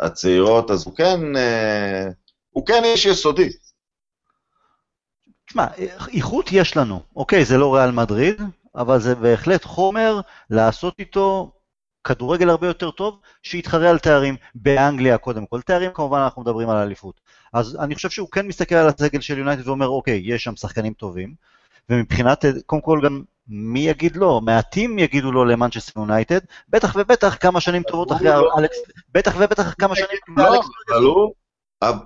הצעירות, אז הוא כן, אה, הוא כן איש יסודי. תשמע, איכות יש לנו. אוקיי, זה לא ריאל מדריד, אבל זה בהחלט חומר לעשות איתו כדורגל הרבה יותר טוב, שיתחרה על תארים באנגליה קודם כל. תארים כמובן אנחנו מדברים על אליפות. אז אני חושב שהוא כן מסתכל על הסגל של יונייטד ואומר, אוקיי, יש שם שחקנים טובים, ומבחינת, קודם כל גם מי יגיד לא? מעטים יגידו לא למנצ'סטר יונייטד, בטח ובטח כמה שנים טובות אחרי לא. אלכס, בטח ובטח כמה שנים טובות אחרי אלכס. לא,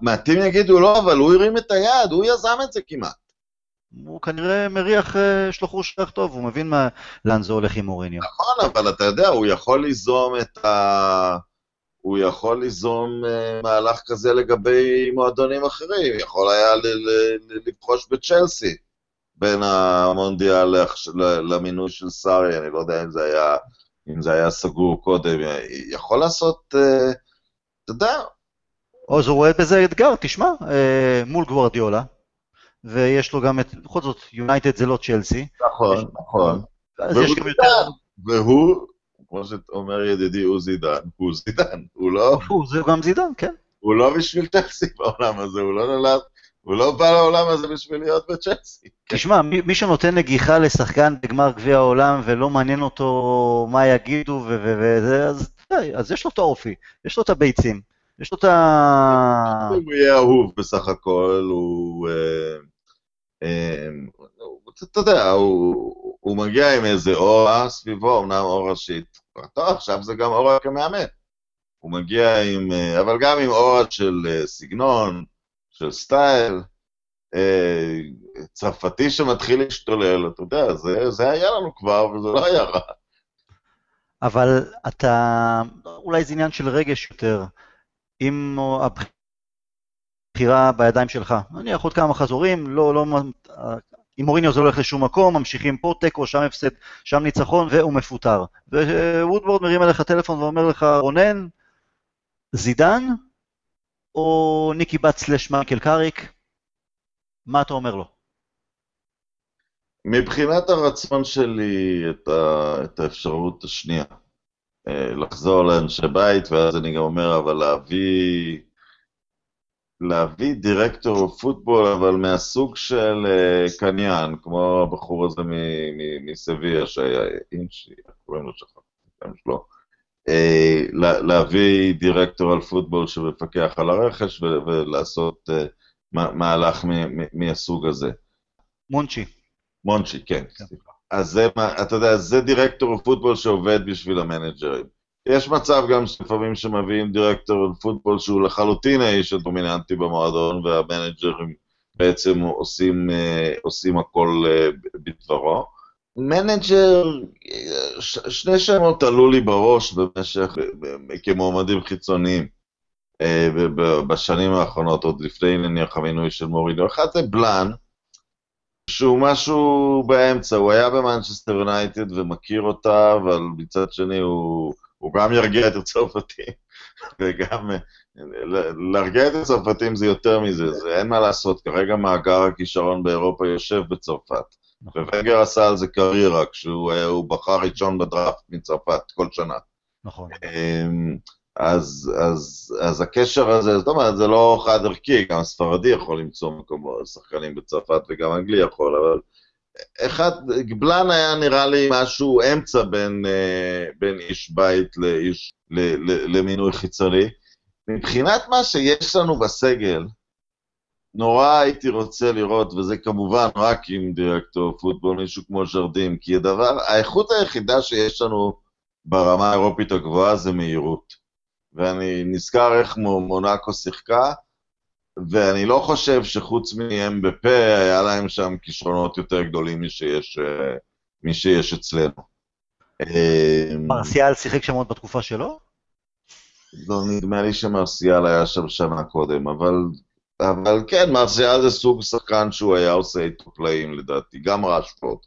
מעטים יגידו לא, אבל הוא הרים את היד, הוא יזם את זה כמעט. הוא כנראה מריח, יש לו חוש ריח טוב, הוא מבין מה, לאן זה הולך עם אוריניו. נכון, אבל אתה יודע, הוא יכול ליזום את ה... הוא יכול ליזום uh, מהלך כזה לגבי מועדונים אחרים, יכול היה לבחוש בצ'לסי בין המונדיאל למינוי של סארי, אני לא יודע אם זה היה, אם זה היה סגור קודם, יכול לעשות, uh, אתה יודע. עוז, הוא רואה בזה אתגר, תשמע, uh, מול גוורדיולה, ויש לו גם את, בכל זאת, יונייטד זה לא צ'לסי. נכון, נכון. אז יש גם יותר... והוא, כמו שאומר ידידי, הוא זידן, הוא זידן, הוא לא... הוא זה גם זידן, כן. הוא לא בשביל צ'לסי בעולם הזה, הוא לא נולד, הוא לא בא לעולם הזה בשביל להיות בצ'לסי. תשמע, מי, מי שנותן נגיחה לשחקן בגמר גביע העולם ולא מעניין אותו מה יגידו וזה, אז, אז יש לו את האופי, יש לו את הביצים, יש לו את ה... הוא יהיה אהוב בסך הכל, הוא... Uh... אמ, אתה יודע, הוא, הוא מגיע עם איזה אורה סביבו, אמנם אורה שהיא... טוב, עכשיו זה גם אורה כמאמן. הוא מגיע עם... אה, אבל גם עם אורה של אה, סגנון, של סטייל, אה, צרפתי שמתחיל להשתולל, אתה יודע, זה, זה היה לנו כבר וזה לא היה רע. אבל אתה, אולי זה עניין של רגש יותר. אם בחירה בידיים שלך. נניח עוד כמה מחזורים, לא, לא, עם מוריניו זה לא הולך לשום מקום, ממשיכים פה תיקו, שם הפסד, שם ניצחון, והוא מפוטר. ווודוורד מרים אליך טלפון ואומר לך, רונן, זידן או ניקי בת סלש מייקל קאריק, מה אתה אומר לו? מבחינת הרצון שלי את, ה, את האפשרות השנייה, אה, לחזור לאנשי בית, ואז אני גם אומר, אבל להביא להביא דירקטור פוטבול, אבל מהסוג של uh, קניין, כמו הבחור הזה מסביה, שהיה אינצ'י, איך קוראים לו שכחתי uh, להביא דירקטור על פוטבול שמפקח על הרכש ולעשות uh, מהלך מהסוג הזה. מונצ'י. מונצ'י, כן. כן. אז זה, אתה יודע, זה director football שעובד בשביל המנג'רים. יש מצב גם שלפעמים שמביאים director football שהוא לחלוטין האיש הדומיננטי במועדון, והמנג'רים בעצם עושים, אה, עושים הכל אה, בדברו. מנג'ר, שני שמות עלו לי בראש במשך, כמועמדים חיצוניים אה, בשנים האחרונות, עוד לפני נניח המינוי של מורידו. אחד זה בלאן, שהוא משהו באמצע, הוא היה במנצ'סטר יונייטד ומכיר אותה, אבל מצד שני הוא... הוא גם ירגיע את הצרפתים, וגם להרגיע את הצרפתים זה יותר מזה, זה אין מה לעשות, כרגע מאגר הכישרון באירופה יושב בצרפת. נכון. וונגר עשה על זה קריירה, כשהוא בחר ראשון בדראפט מצרפת כל שנה. נכון. אמ, אז, אז, אז הקשר הזה, זאת אומרת, זה לא חד ערכי, גם ספרדי יכול למצוא מקומות, שחקנים בצרפת וגם אנגלי יכול, אבל אחד, גבלן היה נראה לי משהו אמצע בין, אה, בין איש בית לאיש, ל, ל, למינוי חיצוני. מבחינת מה שיש לנו בסגל, נורא הייתי רוצה לראות, וזה כמובן רק עם דירקטור פוטבול, מישהו כמו ז'רדים, כי הדבר, האיכות היחידה שיש לנו ברמה האירופית הגבוהה זה מהירות. ואני נזכר איך מונאקו שיחקה, ואני לא חושב שחוץ מהם בפה, היה להם שם כישרונות יותר גדולים משיש, אה, מי שיש אצלנו. מרסיאל שיחק שם עוד בתקופה שלו? לא, נדמה לי שמרסיאל היה שם שנה קודם, אבל, אבל כן, מרסיאל זה סוג שחקן שהוא היה עושה איתו פלאים לדעתי, גם רשפורד,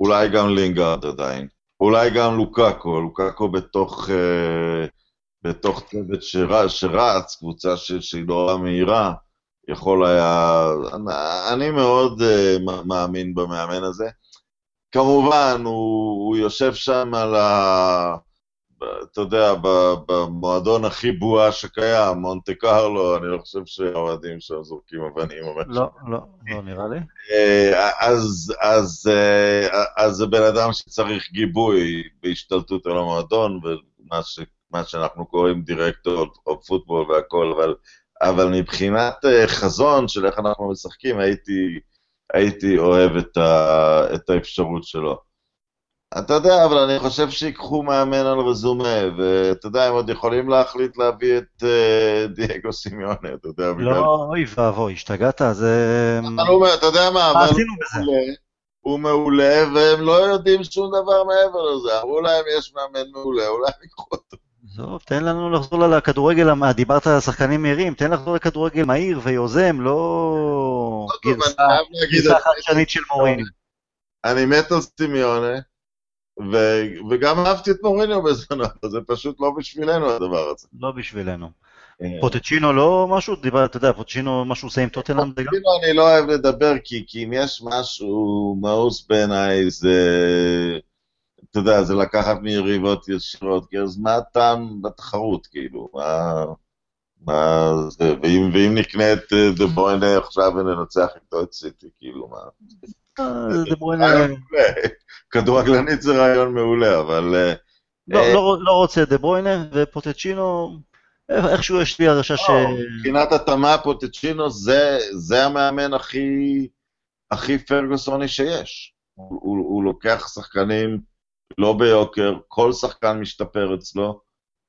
אולי גם לינגארד עדיין, אולי גם לוקאקו, לוקאקו בתוך, אה, בתוך צוות שרץ, שרץ קבוצה שהיא נורא מהירה, יכול היה... אני מאוד uh, מאמין במאמן הזה. כמובן, הוא, הוא יושב שם על ה... אתה יודע, במועדון הכי בועה שקיים, מונטה קרלו, אני לא חושב שהאוהדים שם זורקים אבנים או משהו. לא, לא, לא נראה לי. אה, אז, אז, אה, אז זה בן אדם שצריך גיבוי בהשתלטות על המועדון, ומה ש, שאנחנו קוראים דירקטור או פוטבול והכל, אבל, אבל מבחינת אה, חזון של איך אנחנו משחקים, הייתי, הייתי אוהב את, ה, את האפשרות שלו. אתה יודע, אבל אני חושב שיקחו מאמן על רזומה, ואתה יודע, הם עוד יכולים להחליט להביא את uh, דייגו סימיונה, אתה יודע, בגלל... לא, אוי ואבוי, השתגעת, זה... אבל הוא, אתה יודע מה, מה עשינו בזה? הוא מעולה, והם לא יודעים שום דבר מעבר לזה. אמרו להם, יש מאמן מעולה, אולי הם ייקחו אותו. טוב, תן לנו לחזור לכדורגל, דיברת על שחקנים מהירים, תן לחזור לכדורגל מהיר ויוזם, לא גרסה חדשנית של מוריני. אני מת על סימיונה, ו- וגם אהבתי את מוריניו בזמנו, זה פשוט לא בשבילנו הדבר הזה. לא בשבילנו. אה. פוטצ'ינו לא משהו? דיבר, אתה יודע, פוטצ'ינו משהו עושה עם טוטנאם? פוטצ'ינו אני לא אוהב לדבר, כי, כי אם יש משהו מאוס בעיניי, זה... אתה יודע, זה לקחת מיריבות ישירות, כי אז מה הטעם בתחרות, כאילו, מה... מה זה, ואם, ואם נקנה את אה, דה בוינה עכשיו וננצח איתו את סיטי, כאילו, מה... אה, דה בוינה... כדורגלנית זה רעיון מעולה, אבל... אה, לא, לא, לא רוצה דה בוינה, ופוטצ'ינו, איכשהו יש לי הרגשה ש... לא, מבחינת התאמה, פוטצ'ינו זה, זה המאמן הכי, הכי פרגוסוני שיש. הוא, הוא, הוא לוקח שחקנים לא ביוקר, כל שחקן משתפר אצלו.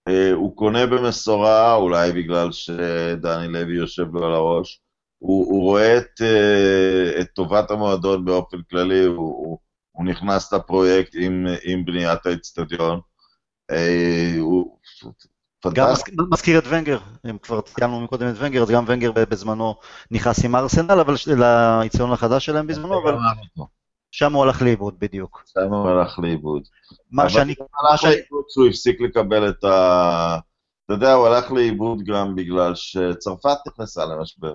Uh, הוא קונה במשורה, אולי בגלל שדני לוי יושב לו על הראש. הוא, הוא רואה את, uh, את טובת המועדון באופן כללי, הוא, הוא, הוא נכנס לפרויקט עם, עם בניית האצטדיון. אה, הוא. גם מזכיר את ונגר, אם כבר ציינו מקודם את ונגר, אז גם ונגר בזמנו נכנס עם ארסנל, אבל לאיצטדיון החדש שלהם בזמנו, אבל שם הוא הלך לאיבוד בדיוק. שם הוא הלך לאיבוד. מה שאני... מה שאני... שהוא הפסיק לקבל את ה... אתה יודע, הוא הלך לאיבוד גם בגלל שצרפת נכנסה למשבר.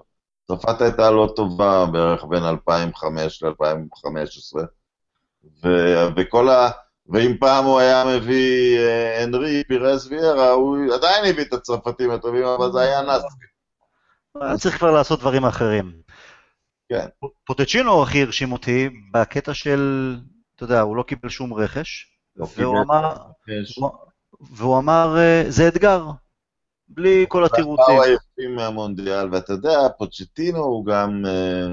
צרפת הייתה לא טובה בערך בין 2005 ל-2015. ו- וכל ה... ואם פעם הוא היה מביא אה, אנרי, פירס ויארה, הוא עדיין הביא את הצרפתים הטובים, אבל זה היה נאסי. צריך כבר לעשות דברים אחרים. כן. פוטצ'ינו הכי הרשים אותי בקטע של, אתה יודע, הוא לא קיבל שום רכש, לא והוא אמר, והוא אמר, אה, זה אתגר, בלי כל התירוצים. באו היפים מהמונדיאל, ואתה יודע, פוצ'טינו הוא גם, אה,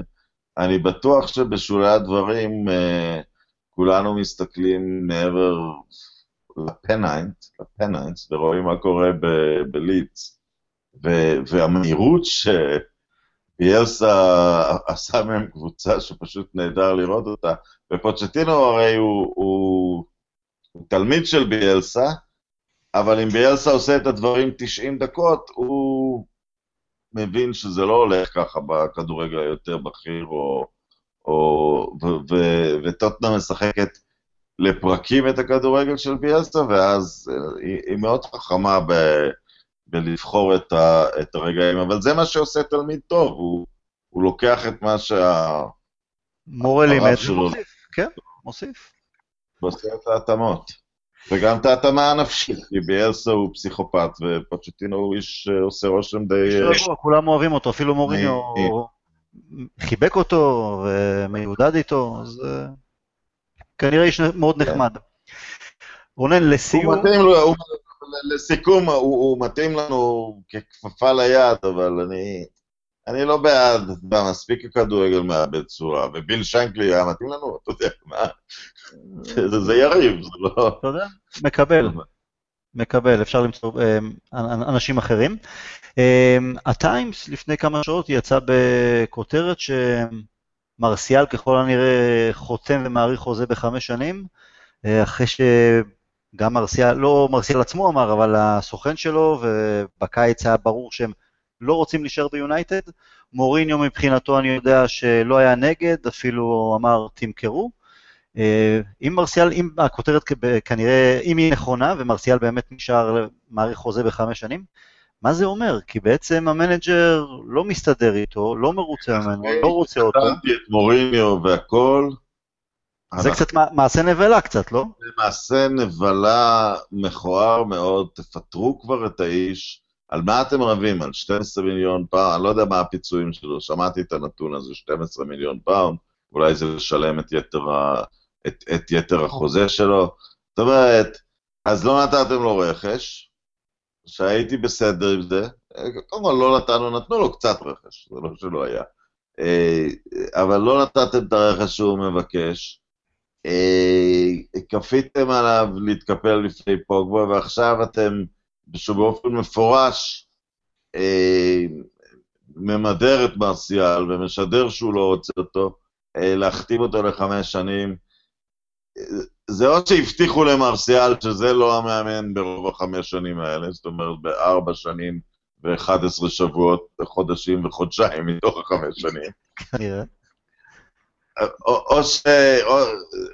אני בטוח שבשולי הדברים, כולנו מסתכלים מעבר לפניינט, לפניינט, ורואים מה קורה בלידס, והמהירות שביאלסה עשה מהם קבוצה שפשוט נהדר לראות אותה, ופוצ'טינו הרי הוא, הוא, הוא תלמיד של ביאלסה, אבל אם ביאלסה עושה את הדברים 90 דקות, הוא מבין שזה לא הולך ככה בכדורגל היותר בכיר או... או, וטוטנה משחקת לפרקים את הכדורגל של ביאלסה, ואז אה, היא, היא מאוד חכמה ב, בלבחור את, ה, את הרגעים, אבל זה מה שעושה תלמיד טוב, הוא, הוא לוקח את מה שה... מורה לימד ומוסיף, כן, מוסיף. ועושה את ההתאמות. וגם את ההתאמה הנפשית, כי ביאלסה הוא פסיכופת, ופוצ'טינו הוא איש שעושה רושם די... כולם אוהבים אותו, אפילו מוריניו חיבק אותו ומיודד איתו, אז אה, כנראה איש מאוד כן. נחמד. רונן, לסיום... הוא מתאים לו, הוא, לסיכום, הוא, הוא מתאים לנו ככפפה ליד, אבל אני, אני לא בעד, אתה מספיק הכדורגל מאבד צורה, וביל שיינקלי היה מתאים לנו, אתה יודע, מה? זה, זה יריב, זה לא... אתה יודע, מקבל. מקבל, אפשר למצוא אה, אנשים אחרים. אמ, הטיימס לפני כמה שעות יצא בכותרת מרסיאל ככל הנראה חותם ומאריך חוזה בחמש שנים, אה, אחרי שגם מרסיאל, לא מרסיאל עצמו אמר, אבל הסוכן שלו, ובקיץ היה ברור שהם לא רוצים להישאר ביונייטד. מוריניו מבחינתו אני יודע שלא היה נגד, אפילו אמר תמכרו. אה, אם מרסיאל, אם הכותרת כנראה, אם היא נכונה ומרסיאל באמת נשאר, מאריך חוזה בחמש שנים, מה זה אומר? כי בעצם המנג'ר לא מסתדר איתו, לא מרוצה ממנו, לא רוצה אותו. נתתי את מוריניו והכל. זה קצת מעשה נבלה קצת, לא? זה מעשה נבלה מכוער מאוד, תפטרו כבר את האיש. על מה אתם רבים? על 12 מיליון פאונד? אני לא יודע מה הפיצויים שלו, שמעתי את הנתון הזה, 12 מיליון פאונד, אולי זה לשלם את יתר, ה... את, את יתר החוזה שלו. זאת אומרת, אז לא נתתם לו רכש, שהייתי בסדר עם זה, קודם כל לא נתנו, נתנו לו קצת רכש, זה לא שלא היה. אה, אבל לא נתתם את הרכש שהוא מבקש. אה, כפיתם עליו להתקפל לפני פוגבה, ועכשיו אתם באופן מפורש אה, ממדר את מרסיאל ומשדר שהוא לא רוצה אותו, להחתים אותו לחמש שנים. זה עוד שהבטיחו למרסיאל שזה לא המאמן ברוב החמש שנים האלה, זאת אומרת בארבע שנים ו-11 שבועות, חודשים וחודשיים מתוך החמש שנים. כנראה. או, או ש... או,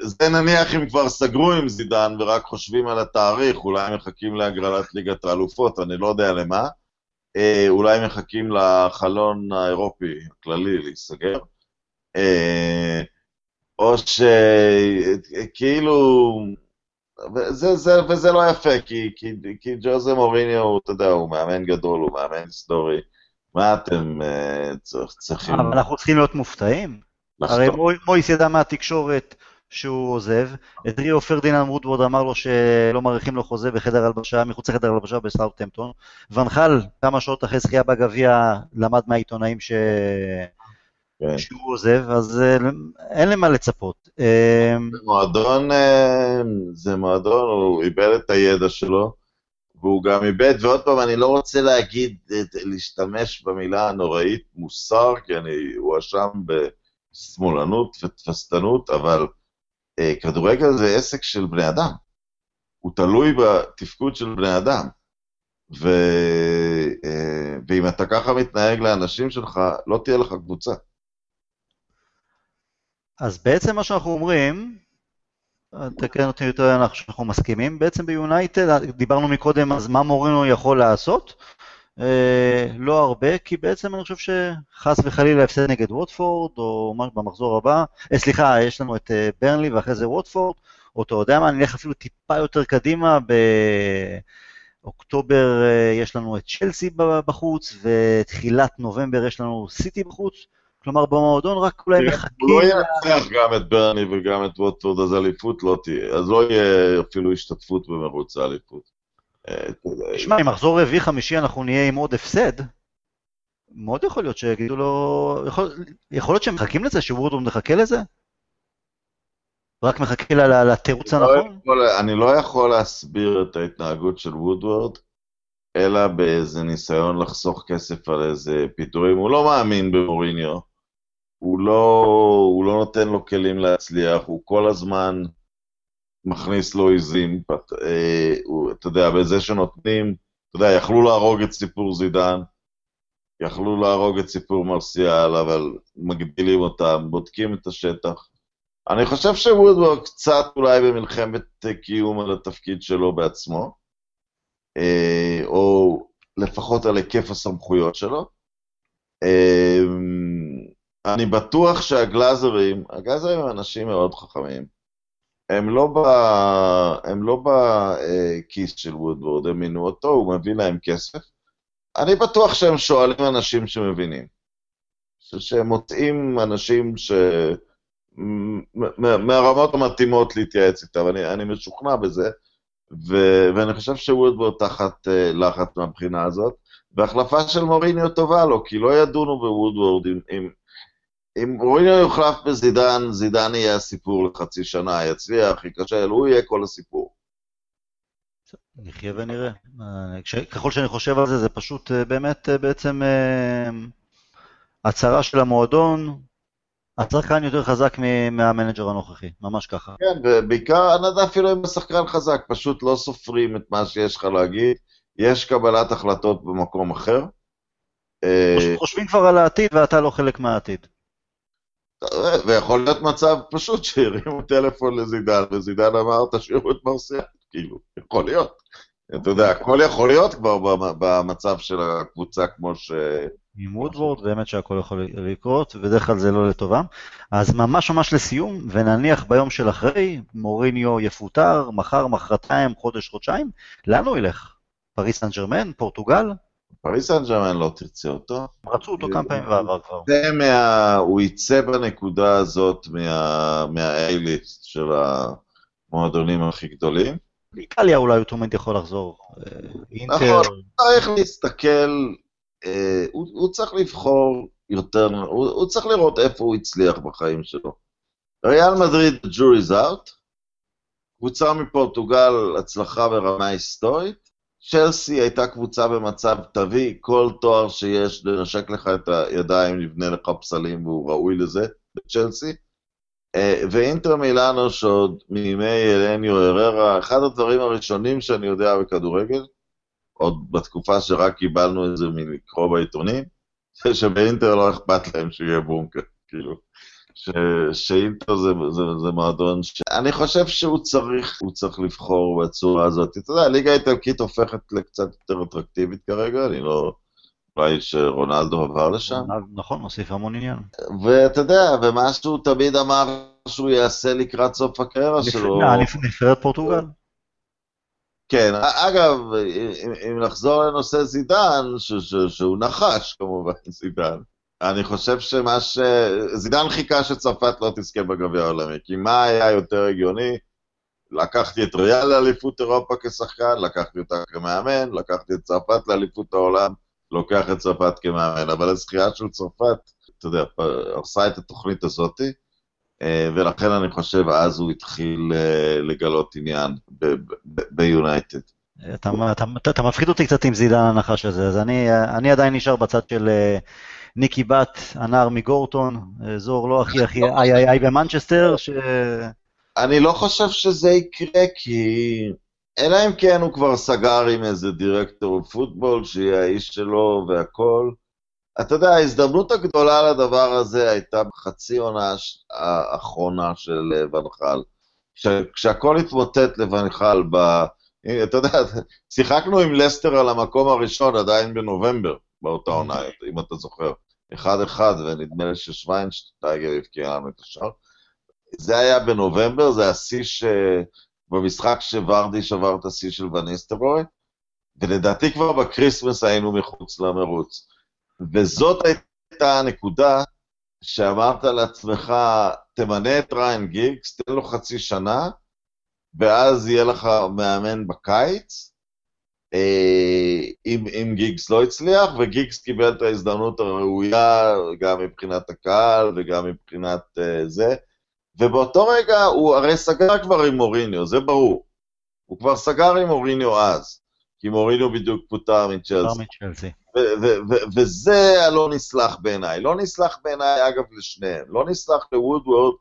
זה נניח אם כבר סגרו עם זידן ורק חושבים על התאריך, אולי מחכים להגרלת ליגת האלופות, אני לא יודע למה. אה, אולי מחכים לחלון האירופי הכללי להיסגר. אה, או שכאילו... וזה, זה, וזה לא יפה, כי, כי, כי ג'וזה מוריניו, אתה יודע, הוא מאמן גדול, הוא מאמן היסטורי. מה אתם אה, צריכים... אבל אנחנו צריכים להיות מופתעים. הרי מויס ידע מהתקשורת שהוא עוזב, את ריו פרדיננד וודוורד אמר לו שלא מאריכים לו חוזה בחדר הלבשה, מחוץ לחדר הלבשה בסאוטהמפטון, ונחל כמה שעות אחרי זכייה בגביע למד מהעיתונאים ש... כן. שהוא עוזב, אז אה, אין למה לצפות. אה, זה מועדון, אה, זה מועדון, הוא איבד את הידע שלו, והוא גם איבד, ועוד פעם, אני לא רוצה להגיד, להשתמש במילה הנוראית מוסר, כי אני הואשם בשמאלנות ותפסתנות, אבל כדורגל זה עסק של בני אדם. הוא תלוי בתפקוד של בני אדם. ו... ואם אתה ככה מתנהג לאנשים שלך, לא תהיה לך קבוצה. אז בעצם מה שאנחנו אומרים, תקן אותי יותר אנחנו מסכימים, בעצם ביונייטד, דיברנו מקודם, אז מה מורינו יכול לעשות? אה, לא הרבה, כי בעצם אני חושב שחס וחלילה הפסד נגד ווטפורד, או במחזור הבא, אה, סליחה, יש לנו את אה, ברנלי ואחרי זה ווטפורד, או אתה יודע מה, אני אלך אפילו טיפה יותר קדימה, באוקטובר יש לנו את צ'לסי בחוץ, ותחילת נובמבר יש לנו סיטי בחוץ, כלומר במועדון רק אולי מחכים... הוא לא ינצח גם את ברני וגם את ווטפורד, אז אליפות לא תהיה, אז לא יהיה אפילו השתתפות במרוץ האליפות. תשמע, אם מחזור רביעי חמישי אנחנו נהיה עם עוד הפסד, מאוד יכול להיות שיגידו לו, יכול, יכול להיות שהם מחכים לזה, שוורדון מחכה לזה? רק מחכה לתירוץ לא הנכון? אני לא יכול להסביר את ההתנהגות של וודוורד, אלא באיזה ניסיון לחסוך כסף על איזה פיטורים. הוא לא מאמין במוריניו. הוא לא, הוא לא נותן לו כלים להצליח, הוא כל הזמן מכניס לו עיזים, אה, אתה יודע, בזה שנותנים, אתה יודע, יכלו להרוג את סיפור זידן, יכלו להרוג את סיפור מרסיאל, אבל מגדילים אותם, בודקים את השטח. אני חושב שוודוורד קצת אולי במלחמת קיום על התפקיד שלו בעצמו, אה, או לפחות על היקף הסמכויות שלו. אה, אני בטוח שהגלאזרים, הגלאזרים הם אנשים מאוד חכמים. הם לא, ב, הם לא בכיס של וודוורד, הם מינו אותו, הוא מביא להם כסף. אני בטוח שהם שואלים אנשים שמבינים. שהם מוצאים אנשים ש... מהרמות המתאימות להתייעץ איתם, אני, אני משוכנע בזה, ו, ואני חושב שוודוורד תחת uh, לחץ מהבחינה הזאת, והחלפה של מוריניו טובה לו, כי לא ידונו בוודוורד אם, אם, אם מוריניו יוחלף בזידן, זידן יהיה הסיפור לחצי שנה, יצליח, ייכשל, הוא יהיה כל הסיפור. נחיה ונראה. ככל שאני חושב על זה, זה פשוט באמת בעצם הצהרה של המועדון, השחקן יותר חזק מהמנג'ר הנוכחי, ממש ככה. כן, ובעיקר נדע אפילו אם השחקן חזק, פשוט לא סופרים את מה שיש לך להגיד, יש קבלת החלטות במקום אחר. אה, חושבים כבר על העתיד ואתה לא חלק מהעתיד. ויכול להיות מצב פשוט שהרימו טלפון לזידן, וזידן אמר, תשאירו את מרסיאל, כאילו, יכול להיות. אתה יודע, הכל יכול להיות כבר במצב של הקבוצה כמו ש... עם וודוורד, באמת שהכל יכול לקרות, ובדרך כלל זה לא לטובה. אז ממש ממש לסיום, ונניח ביום של אחרי, מוריניו יפוטר, מחר, מחרתיים, חודש, חודשיים, לאן הוא ילך? פריס סן ג'רמן? פורטוגל? פריס סן ג'רמן לא תרצה אותו. רצו אותו כמה פעמים בעבר כבר. זה מה... הוא יצא בנקודה הזאת מה-A-ליסט של המועדונים הכי גדולים. באיטליה אולי הוא תמיד יכול לחזור. אה, אינטר... נכון, צריך להסתכל, אה, הוא, צריך לבחור יותר, הוא, הוא צריך לראות איפה הוא הצליח בחיים שלו. ריאל מדריד, jury's out, קבוצה מפורטוגל, הצלחה ברמה היסטורית, צ'לסי הייתה קבוצה במצב, תביא כל תואר שיש, לנשק לך את הידיים, נבנה לך פסלים, והוא ראוי לזה, בצ'לסי. אה, ואינטר מילאנו שעוד מימי אלניו הררה, אחד הדברים הראשונים שאני יודע בכדורגל, עוד בתקופה שרק קיבלנו את זה מלקרוא בעיתונים, זה שבאינטר לא אכפת להם שיהיה בונקר, כאילו. שאינטר זה, זה, זה מועדון שאני חושב שהוא צריך, הוא צריך לבחור בצורה הזאת. אתה יודע, הליגה האיטלקית הופכת לקצת יותר אטרקטיבית כרגע, אני לא... אולי שרונלדו עבר לשם. נכון, מוסיף המון עניין. ואתה יודע, ומה שהוא תמיד אמר שהוא יעשה לקראת סוף הקריירה שלו... נבחרת פורטוגל. כן, אגב, אם נחזור לנושא זידן, שהוא נחש כמובן, זידן, אני חושב שמה ש... זידן חיכה שצרפת לא תזכה בגביע העולמי, כי מה היה יותר הגיוני? לקחתי את ריאל לאליפות אירופה כשחקן, לקחתי אותה כמאמן, לקחתי את צרפת לאליפות העולם. לוקח את צרפת כמאמן, אבל הזכייה של צרפת, אתה יודע, עושה את התוכנית הזאתי, אה, ולכן אני חושב אז הוא התחיל אה, לגלות עניין ביונייטד. אתה, אתה, אתה מפחיד אותי קצת עם זידן הנחש הזה, אז אני, אני עדיין נשאר בצד של אה, ניקי בת, הנער מגורטון, אזור לא הכי הכי איי איי איי במנצ'סטר, ש... אני לא חושב שזה יקרה, כי אלא אם כן הוא כבר סגר עם איזה דירקטור פוטבול, שיהיה האיש שלו והכל. אתה יודע, ההזדמנות הגדולה לדבר הזה הייתה בחצי עונה האחרונה של אה, ונחל. כשהכל התמוטט לוונחל ב... אתה יודע, שיחקנו עם לסטר על המקום הראשון עדיין בנובמבר, באותה עונה, אם אתה זוכר. אחד-אחד, ונדמה לי ששוויינשטייגר הבקיע לנו את השער. זה היה בנובמבר, זה השיא ש... במשחק שוורדי שבר את השיא של וניסטרוי, ולדעתי כבר בקריסמס היינו מחוץ למרוץ. וזאת הייתה הנקודה שאמרת לעצמך, תמנה את ריין גיגס, תן לו חצי שנה, ואז יהיה לך מאמן בקיץ, אם, אם גיגס לא הצליח, וגיגס קיבל את ההזדמנות הראויה גם מבחינת הקהל וגם מבחינת uh, זה, ובאותו רגע הוא הרי סגר כבר עם מוריניו, זה ברור. הוא כבר סגר עם מוריניו אז, כי מוריניו בדיוק פוטר מצ'לסי. וזה הלא נסלח בעיניי. לא נסלח בעיניי, אגב, לשניהם. לא נסלח לוודוורד,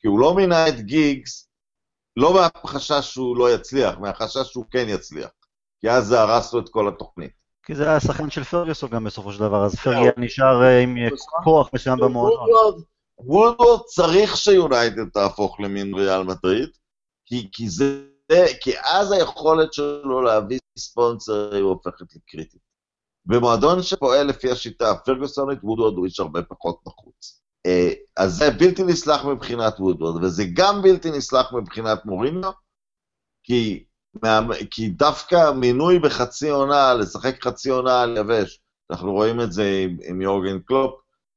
כי הוא לא מינה את גיגס, לא מהחשש שהוא לא יצליח, מהחשש שהוא כן יצליח. כי אז זה הרס לו את כל התוכנית. כי זה היה שחקן של פרגוסון גם בסופו של דבר, אז פרגי נשאר אה, עם כוח מסוים במועדון. וודוורד צריך שיונייטד תהפוך למין ריאל מדריד, כי, כי, זה, כי אז היכולת שלו להביא ספונסר הופכת לקריטית. במועדון שפועל לפי השיטה הפרגוסונית, וודוורד הוא איש הרבה פחות נחוץ. אה, אז זה בלתי נסלח מבחינת וודוורד, וזה גם בלתי נסלח מבחינת מוריניו, כי, כי דווקא מינוי בחצי עונה, לשחק חצי עונה על יבש, אנחנו רואים את זה עם, עם יורגן קלופ,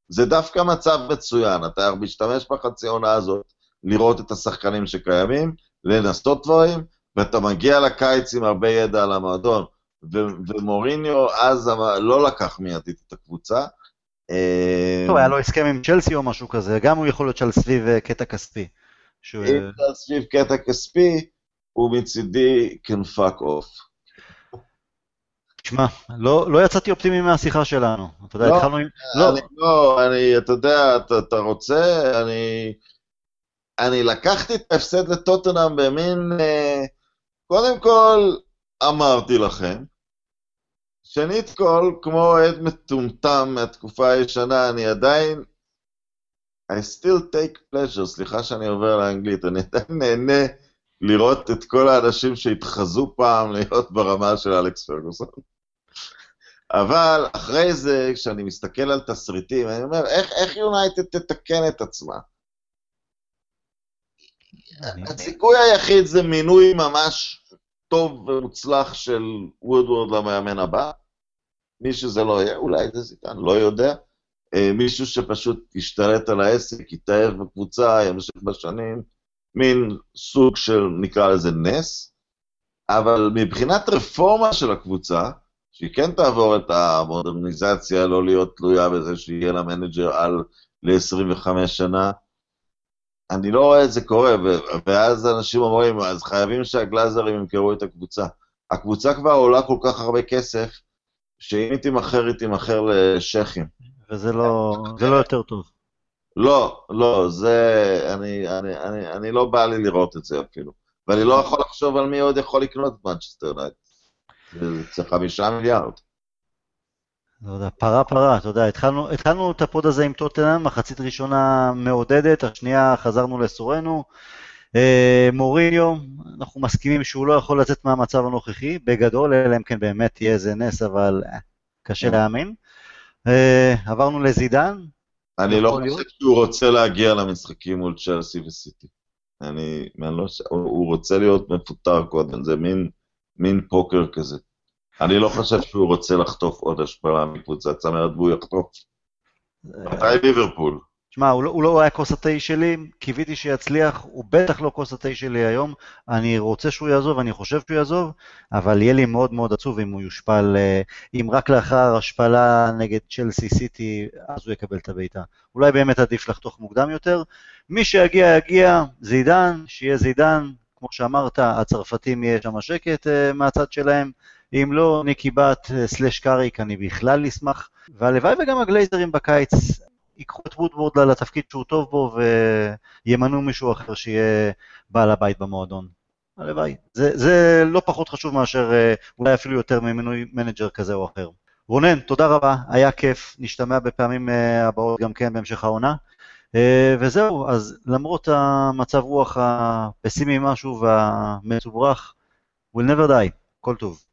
זה דווקא מצב מצוין, אתה משתמש בחצי עונה הזאת לראות את השחקנים שקיימים, לנסות דברים, ואתה מגיע לקיץ עם הרבה ידע על המועדון. ו- ומוריניו אז לא לקח מיידית את הקבוצה. אה, טוב, היה לו הסכם עם צ'לסי או משהו כזה, גם הוא יכול להיות שעל סביב אה, קטע כספי. אם זה על סביב קטע כספי, הוא מצידי can fuck off. תשמע, לא, לא יצאתי אופטימי מהשיחה שלנו. אתה יודע, התחלנו עם... לא, אני לא, אני, אתה יודע, אתה, אתה רוצה, אני... אני לקחתי את ההפסד לטוטנאם במין... אה, קודם כל, אמרתי לכם. שנית כל, כמו אוהד מטומטם מהתקופה הישנה, אני עדיין... I still take pleasure, סליחה שאני עובר לאנגלית, אני עדיין נהנה לראות את כל האנשים שהתחזו פעם להיות ברמה של אלכס פרגוסון. אבל אחרי זה, כשאני מסתכל על תסריטים, אני אומר, איך, איך יונייטד תתקן את עצמה? הסיכוי היחיד זה מינוי ממש טוב ומוצלח של וודוורד למאמן הבא. מי שזה לא יהיה, אולי זה זידן, לא יודע. אה, מישהו שפשוט ישתלט על העסק, יתאהב בקבוצה, ימשיך בשנים, מין סוג של, נקרא לזה נס. אבל מבחינת רפורמה של הקבוצה, שהיא כן תעבור את המודרניזציה, לא להיות תלויה בזה שיהיה לה מנג'ר על ל-25 שנה, אני לא רואה את זה קורה, ואז אנשים אומרים, אז חייבים שהגלאזרים ימכרו את הקבוצה. הקבוצה כבר עולה כל כך הרבה כסף, שאם היא תימכר, היא תימכר לשייחים. וזה לא, זה לא יותר טוב. לא, לא, זה... אני, אני, אני, אני לא בא לי לראות את זה אפילו. ואני לא יכול לחשוב על מי עוד יכול לקנות את מנצ'סטר יונייטד. זה חמישה מיליארד. לא יודע, פרה פרה, אתה יודע, התחלנו, התחלנו את הפוד הזה עם טוטנאם, מחצית ראשונה מעודדת, השנייה חזרנו לסורנו. אה, מוריניו, אנחנו מסכימים שהוא לא יכול לצאת מהמצב הנוכחי, בגדול, אלא אם כן באמת יהיה איזה נס, אבל אה, קשה כן. להאמין. אה, עברנו לזידן. אני לא חושב שהוא רוצה להגיע למשחקים מול צ'לסי וסיטי. אני, אני לא, הוא רוצה להיות מפוטר קודם, זה מין, מין פוקר כזה. אני לא חושב שהוא רוצה לחטוף עוד השפעה מקבוצת צמרת והוא יחטוף. מתי ליברפול? שמע, הוא, לא, הוא לא היה כוס התה שלי, קיוויתי שיצליח, הוא בטח לא כוס התה שלי היום. אני רוצה שהוא יעזוב, אני חושב שהוא יעזוב, אבל יהיה לי מאוד מאוד עצוב אם הוא יושפל, אה, אם רק לאחר השפלה נגד צ'לסי סיטי, אז הוא יקבל את הבעיטה. אולי באמת עדיף לחתוך מוקדם יותר. מי שיגיע, יגיע, זידן, שיהיה זידן, כמו שאמרת, הצרפתים יהיה שם שקט uh, מהצד שלהם. אם לא, ניקי באט אה, slash קאריק, אני בכלל אשמח. והלוואי וגם הגלייזרים בקיץ ייקחו את וודוורד לתפקיד שהוא טוב בו וימנו מישהו אחר שיהיה בעל הבית במועדון. הלוואי. זה, זה לא פחות חשוב מאשר, אה, אולי אפילו יותר ממינוי מנג'ר כזה או אחר. רונן, תודה רבה, היה כיף, נשתמע בפעמים הבאות גם כן בהמשך העונה. וזהו, אז למרות המצב רוח הפסימי משהו והמצוברח, we'll never die, כל טוב.